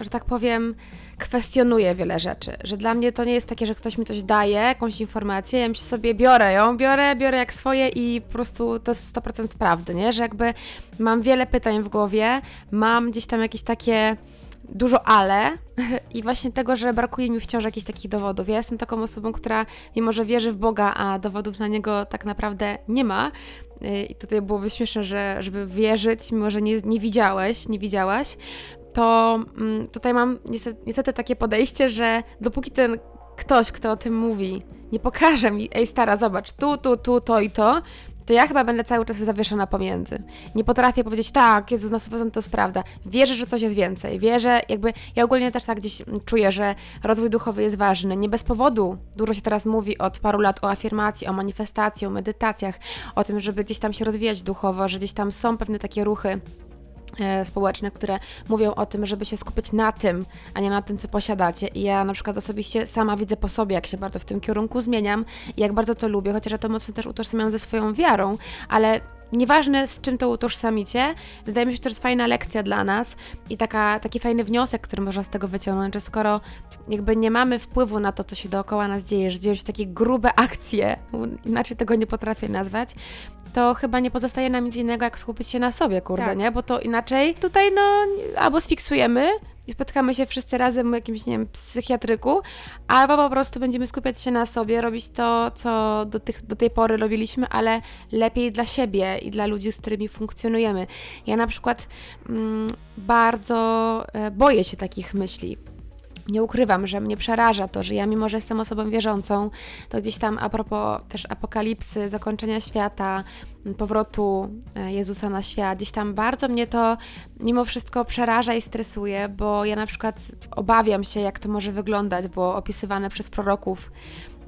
że tak powiem, kwestionuję wiele rzeczy. Że dla mnie to nie jest takie, że ktoś mi coś daje, jakąś informację, ja myślę sobie, biorę ją, biorę, biorę jak swoje i po prostu to jest 100% prawdy, nie? Że jakby mam wiele pytań w głowie, mam gdzieś tam jakieś takie dużo ale i właśnie tego, że brakuje mi wciąż jakichś takich dowodów. Ja jestem taką osobą, która mimo, że wierzy w Boga, a dowodów na niego tak naprawdę nie ma, y, i tutaj byłoby śmieszne, że, żeby wierzyć, mimo że nie, nie widziałeś, nie widziałaś, to mm, tutaj mam niestety, niestety takie podejście, że dopóki ten ktoś, kto o tym mówi, nie pokaże mi, ej stara, zobacz, tu, tu, tu, to i to, to ja chyba będę cały czas zawieszona pomiędzy. Nie potrafię powiedzieć, tak, Jezus, na 100% to jest prawda. Wierzę, że coś jest więcej. Wierzę, jakby, ja ogólnie też tak gdzieś czuję, że rozwój duchowy jest ważny. Nie bez powodu dużo się teraz mówi od paru lat o afirmacji, o manifestacji, o medytacjach, o tym, żeby gdzieś tam się rozwijać duchowo, że gdzieś tam są pewne takie ruchy, społeczne, które mówią o tym, żeby się skupić na tym, a nie na tym, co posiadacie. I ja na przykład osobiście sama widzę po sobie, jak się bardzo w tym kierunku zmieniam jak bardzo to lubię, chociaż ja to mocno też utożsamiam ze swoją wiarą, ale nieważne z czym to utożsamicie, wydaje mi się, że to jest fajna lekcja dla nas i taka, taki fajny wniosek, który można z tego wyciągnąć, że skoro jakby nie mamy wpływu na to, co się dookoła nas dzieje, że dzieją się takie grube akcje, inaczej tego nie potrafię nazwać, to chyba nie pozostaje nam nic innego, jak skupić się na sobie, kurde, Tak. nie? Bo to inaczej tutaj, no, albo sfiksujemy i spotkamy się wszyscy razem w jakimś, nie wiem, psychiatryku, albo po prostu będziemy skupiać się na sobie, robić to, co do, tych, do tej pory robiliśmy, ale lepiej dla siebie i dla ludzi, z którymi funkcjonujemy. Ja na przykład mm, bardzo e, boję się takich myśli. Nie ukrywam, że mnie przeraża to, że ja, mimo że jestem osobą wierzącą, to gdzieś tam a propos też apokalipsy, zakończenia świata, powrotu e, Jezusa na świat, gdzieś tam bardzo mnie to mimo wszystko przeraża i stresuje, bo ja na przykład obawiam się, jak to może wyglądać, bo opisywane przez proroków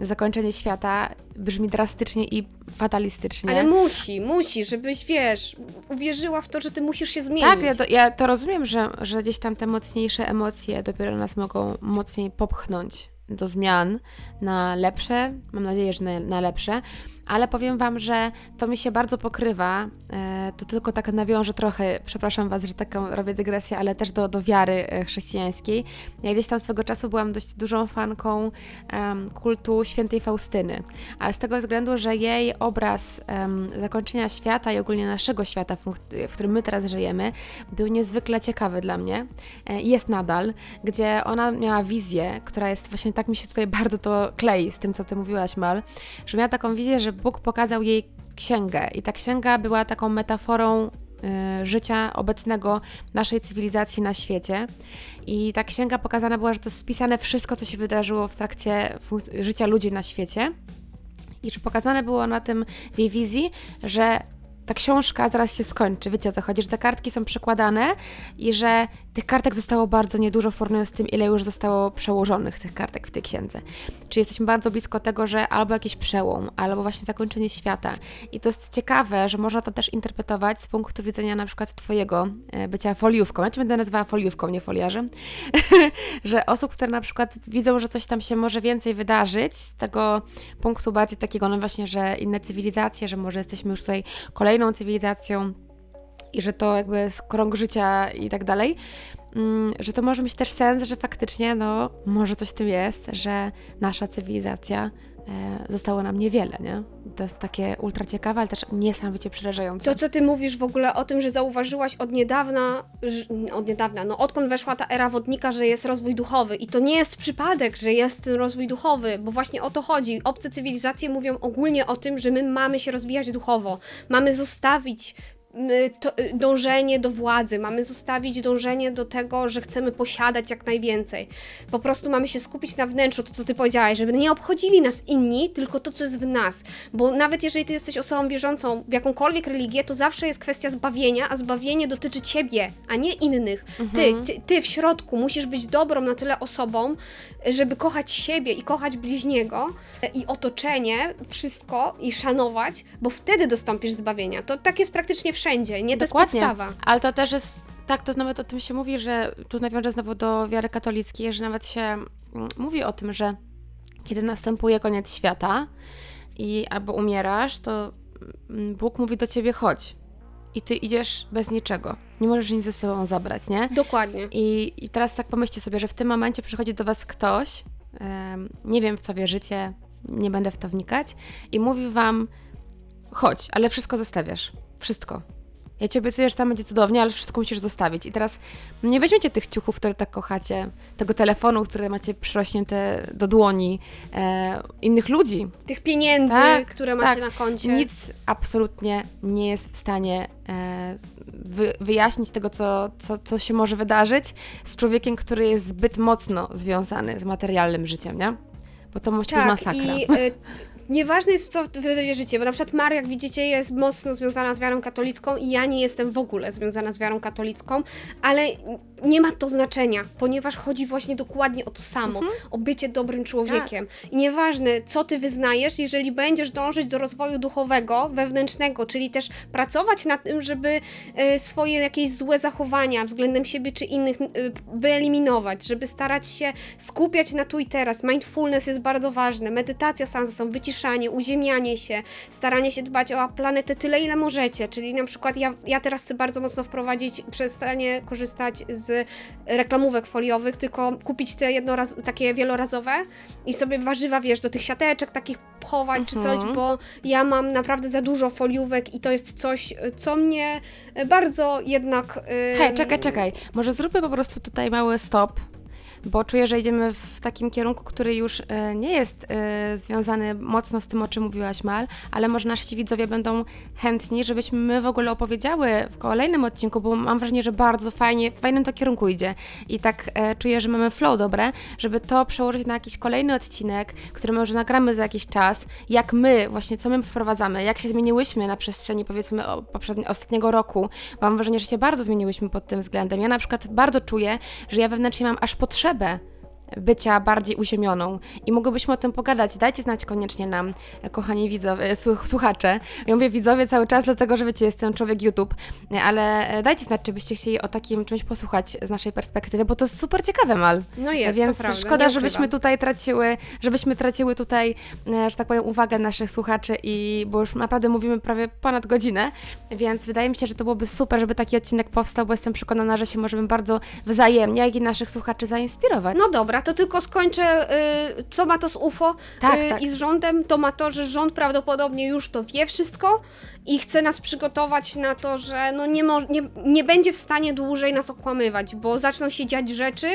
zakończenie świata brzmi drastycznie i fatalistycznie. Ale musi, musi, żebyś, wiesz, uwierzyła w to, że ty musisz się zmienić. Tak, ja to, ja to rozumiem, że, że gdzieś tam te mocniejsze emocje dopiero nas mogą mocniej popchnąć do zmian na lepsze, mam nadzieję, że na, na lepsze, ale powiem Wam, że to mi się bardzo pokrywa, e, to tylko tak nawiążę trochę, przepraszam Was, że taką robię dygresję, ale też do, do wiary e, chrześcijańskiej. Ja gdzieś tam swego czasu byłam dość dużą fanką em, kultu świętej Faustyny, ale z tego względu, że jej obraz em, zakończenia świata i ogólnie naszego świata, w, którym my teraz żyjemy, był niezwykle ciekawy dla mnie. E, jest nadal, gdzie ona miała wizję, która jest właśnie tak mi się tutaj bardzo to klei z tym, co Ty mówiłaś, Mal, że miała taką wizję, że Bóg pokazał jej księgę i ta księga była taką metaforą y, życia obecnego naszej cywilizacji na świecie. I ta księga pokazana była, że to spisane wszystko, co się wydarzyło w trakcie życia ludzi na świecie. I że pokazane było na tym w jej wizji, że ta książka zaraz się skończy. Wiecie o co chodzi, że te kartki są przekładane i że tych kartek zostało bardzo niedużo w porównaniu z tym, ile już zostało przełożonych tych kartek w tej księdze. Czyli jesteśmy bardzo blisko tego, że albo jakiś przełom, albo właśnie zakończenie świata. I to jest ciekawe, że można to też interpretować z punktu widzenia na przykład Twojego e, bycia foliówką. Ja Cię będę nazywała foliówką, nie foliarzem. że osób, które na przykład widzą, że coś tam się może więcej wydarzyć z tego punktu bardziej takiego, no właśnie, że inne cywilizacje, że może jesteśmy już tutaj kolejną cywilizacją i że to jakby jest krąg życia i tak dalej, mm, że to może mieć też sens, że faktycznie, no, może coś w tym jest, że nasza cywilizacja zostało nam niewiele, nie? To jest takie ultra ciekawe, ale też niesamowicie przerażające. To, co ty mówisz w ogóle o tym, że zauważyłaś od niedawna, od niedawna, no odkąd weszła ta era wodnika, że jest rozwój duchowy. I to nie jest przypadek, że jest ten rozwój duchowy, bo właśnie o to chodzi. Obce cywilizacje mówią ogólnie o tym, że my mamy się rozwijać duchowo. Mamy zostawić to, y, dążenie do władzy, mamy zostawić dążenie do tego, że chcemy posiadać jak najwięcej. Po prostu mamy się skupić na wnętrzu, to co ty powiedziałaś, żeby nie obchodzili nas inni, tylko to, co jest w nas. Bo nawet jeżeli ty jesteś osobą wierzącą w jakąkolwiek religię, to zawsze jest kwestia zbawienia, a zbawienie dotyczy ciebie, a nie innych. Ty, ty, ty w środku musisz być dobrą na tyle osobą, żeby kochać siebie i kochać bliźniego e, i otoczenie, wszystko i szanować, bo wtedy dostąpisz zbawienia. To tak jest praktycznie wszędzie, nie? To Dokładnie. jest podstawa. Ale to też jest, tak, to nawet o tym się mówi, że tu nawiążę znowu do wiary katolickiej, że nawet się mm, mówi o tym, że kiedy następuje koniec świata i albo umierasz, to mm, Bóg mówi do ciebie chodź. I ty idziesz bez niczego. Nie możesz nic ze sobą zabrać, nie? Dokładnie. I, I teraz tak pomyślcie sobie, że w tym momencie przychodzi do was ktoś, em, nie wiem w co wierzycie, nie będę w to wnikać, i mówi wam, chodź, ale wszystko zostawiasz. Wszystko. Ja ci obiecuję, że tam będzie cudownie, ale wszystko musisz zostawić. I teraz nie weźmiecie tych ciuchów, które tak kochacie, tego telefonu, który macie przyrośnięte do dłoni, e, innych ludzi. Tych pieniędzy, Tak, które macie tak. na koncie. Nic absolutnie nie jest w stanie e, wy, wyjaśnić tego, co, co, co się może wydarzyć z człowiekiem, który jest zbyt mocno związany z materialnym życiem, nie? Bo to musi być Tak, masakra. i y, nieważne jest w co wy wierzycie, bo na przykład Maria, jak widzicie, jest mocno związana z wiarą katolicką i ja nie jestem w ogóle związana z wiarą katolicką, ale nie ma to znaczenia, ponieważ chodzi właśnie dokładnie o to samo, Mhm. o bycie dobrym człowiekiem. Tak. I nieważne, co ty wyznajesz, jeżeli będziesz dążyć do rozwoju duchowego, wewnętrznego, czyli też pracować nad tym, żeby y, swoje jakieś złe zachowania względem siebie czy innych y, wyeliminować, żeby starać się skupiać na tu i teraz. Mindfulness jest bardzo ważne, medytacja sam ze wyciszanie, uziemianie się, staranie się dbać o planetę tyle, ile możecie, czyli na przykład ja, ja teraz chcę bardzo mocno wprowadzić przestanie korzystać z reklamówek foliowych, tylko kupić te jednoraz, takie wielorazowe i sobie warzywa, wiesz, do tych siateczek takich chować czy coś, Mhm. bo ja mam naprawdę za dużo foliówek i to jest coś, co mnie bardzo jednak... Hej, ym, czekaj, czekaj. Może zróbmy po prostu tutaj mały stop, bo czuję, że idziemy w takim kierunku, który już e, nie jest e, związany mocno z tym, o czym mówiłaś, Mal, ale może nasi widzowie będą chętni, żebyśmy my w ogóle opowiedziały w kolejnym odcinku, bo mam wrażenie, że bardzo fajnie, w fajnym to kierunku idzie. I tak e, czuję, że mamy flow dobre, żeby to przełożyć na jakiś kolejny odcinek, który może nagramy za jakiś czas, jak my, właśnie co my wprowadzamy, jak się zmieniłyśmy na przestrzeni powiedzmy ostatniego roku, mam wrażenie, że się bardzo zmieniłyśmy pod tym względem. Ja na przykład bardzo czuję, że ja wewnętrznie mam aż potrzebę الغابة bycia bardziej uziemioną i mogłybyśmy o tym pogadać. Dajcie znać koniecznie nam, e, kochani widzowie, słuch- słuchacze. Ja mówię widzowie cały czas, dlatego że wiecie, jestem człowiek YouTube, e, ale e, dajcie znać, czy byście chcieli o takim czymś posłuchać z naszej perspektywy, bo to jest super ciekawe, Mal. No jest, Więc to prawda, szkoda, żebyśmy tutaj traciły, żebyśmy traciły tutaj, e, że tak powiem, uwagę naszych słuchaczy i bo już naprawdę mówimy prawie ponad godzinę, więc wydaje mi się, że to byłoby super, żeby taki odcinek powstał, bo jestem przekonana, że się możemy bardzo wzajemnie, jak i naszych słuchaczy zainspirować. No dobra, to tylko skończę, y, co ma to z UFO Tak, y, tak. i z rządem. To ma to, że rząd prawdopodobnie już to wie wszystko i chce nas przygotować na to, że no nie, nie, nie będzie w stanie dłużej nas okłamywać, bo zaczną się dziać rzeczy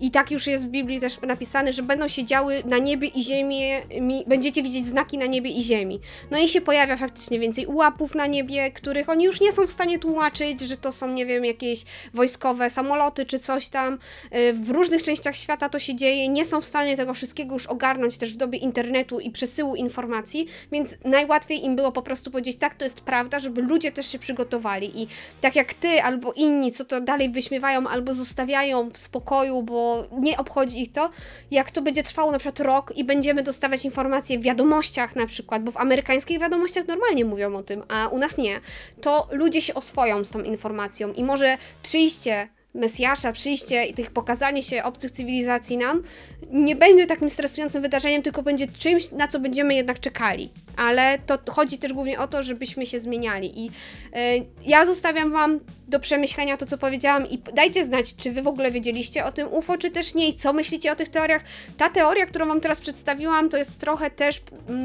i tak już jest w Biblii też napisane, że będą się działy na niebie i ziemię, mi, będziecie widzieć znaki na niebie i ziemi. No i się pojawia faktycznie więcej ułapów na niebie, których oni już nie są w stanie tłumaczyć, że to są, nie wiem, jakieś wojskowe samoloty czy coś tam. Y, W różnych częściach świata to się dzieje, nie są w stanie tego wszystkiego już ogarnąć też w dobie internetu i przesyłu informacji, więc najłatwiej im było po prostu powiedzieć, tak, to jest prawda, żeby ludzie też się przygotowali i tak jak ty albo inni, co to dalej wyśmiewają albo zostawiają w spokoju, bo nie obchodzi ich to, jak to będzie trwało na przykład rok i będziemy dostawać informacje w wiadomościach na przykład, bo w amerykańskich wiadomościach normalnie mówią o tym, a u nas nie, to ludzie się oswoją z tą informacją i może przyjście Mesjasza, przyjście i tych pokazanie się obcych cywilizacji nam nie będzie takim stresującym wydarzeniem, tylko będzie czymś, na co będziemy jednak czekali. Ale to chodzi też głównie o to, żebyśmy się zmieniali. I e, ja zostawiam Wam do przemyślenia to, co powiedziałam i dajcie znać, czy Wy w ogóle wiedzieliście o tym UFO, czy też nie i co myślicie o tych teoriach. Ta teoria, którą Wam teraz przedstawiłam, to jest trochę też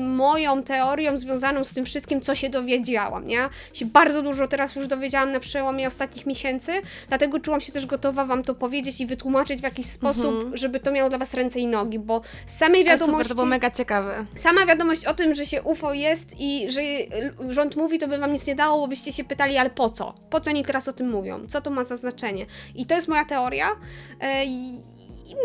moją teorią związaną z tym wszystkim, co się dowiedziałam, nie? Się bardzo dużo teraz już dowiedziałam na przełomie ostatnich miesięcy, dlatego czułam się też gotowa Wam to powiedzieć i wytłumaczyć w jakiś sposób, żeby to miało dla Was ręce i nogi, bo z samej Ale super, wiadomości... to było mega ciekawe. Sama wiadomość o tym, że się UFO jest i że rząd mówi, to by wam nic nie dało, bo byście się pytali, ale po co? Po co oni teraz o tym mówią? Co to ma za znaczenie? I to jest moja teoria.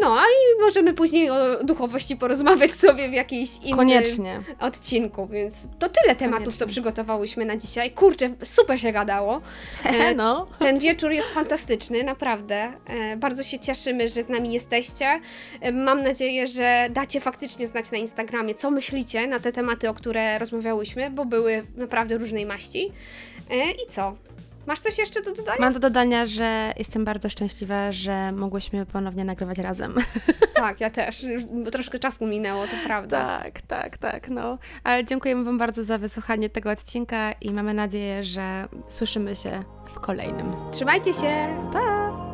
No, a i możemy później o duchowości porozmawiać sobie w jakiejś innym Koniecznie. odcinku, więc to tyle tematów, co Koniecznie. przygotowałyśmy na dzisiaj. Kurczę, super się gadało. E, no. ten wieczór jest fantastyczny, naprawdę. E, bardzo się cieszymy, że z nami jesteście. E, mam nadzieję, że dacie faktycznie znać na Instagramie, co myślicie na te tematy, o które rozmawiałyśmy, bo były naprawdę różnej maści. E, I co? Masz coś jeszcze do dodania? Mam do dodania, że jestem bardzo szczęśliwa, że mogłyśmy ponownie nagrywać razem. Tak, ja też. Bo troszkę czasu minęło, to prawda. tak, tak, tak, no. Ale dziękujemy Wam bardzo za wysłuchanie tego odcinka i mamy nadzieję, że słyszymy się w kolejnym. Trzymajcie się! Pa!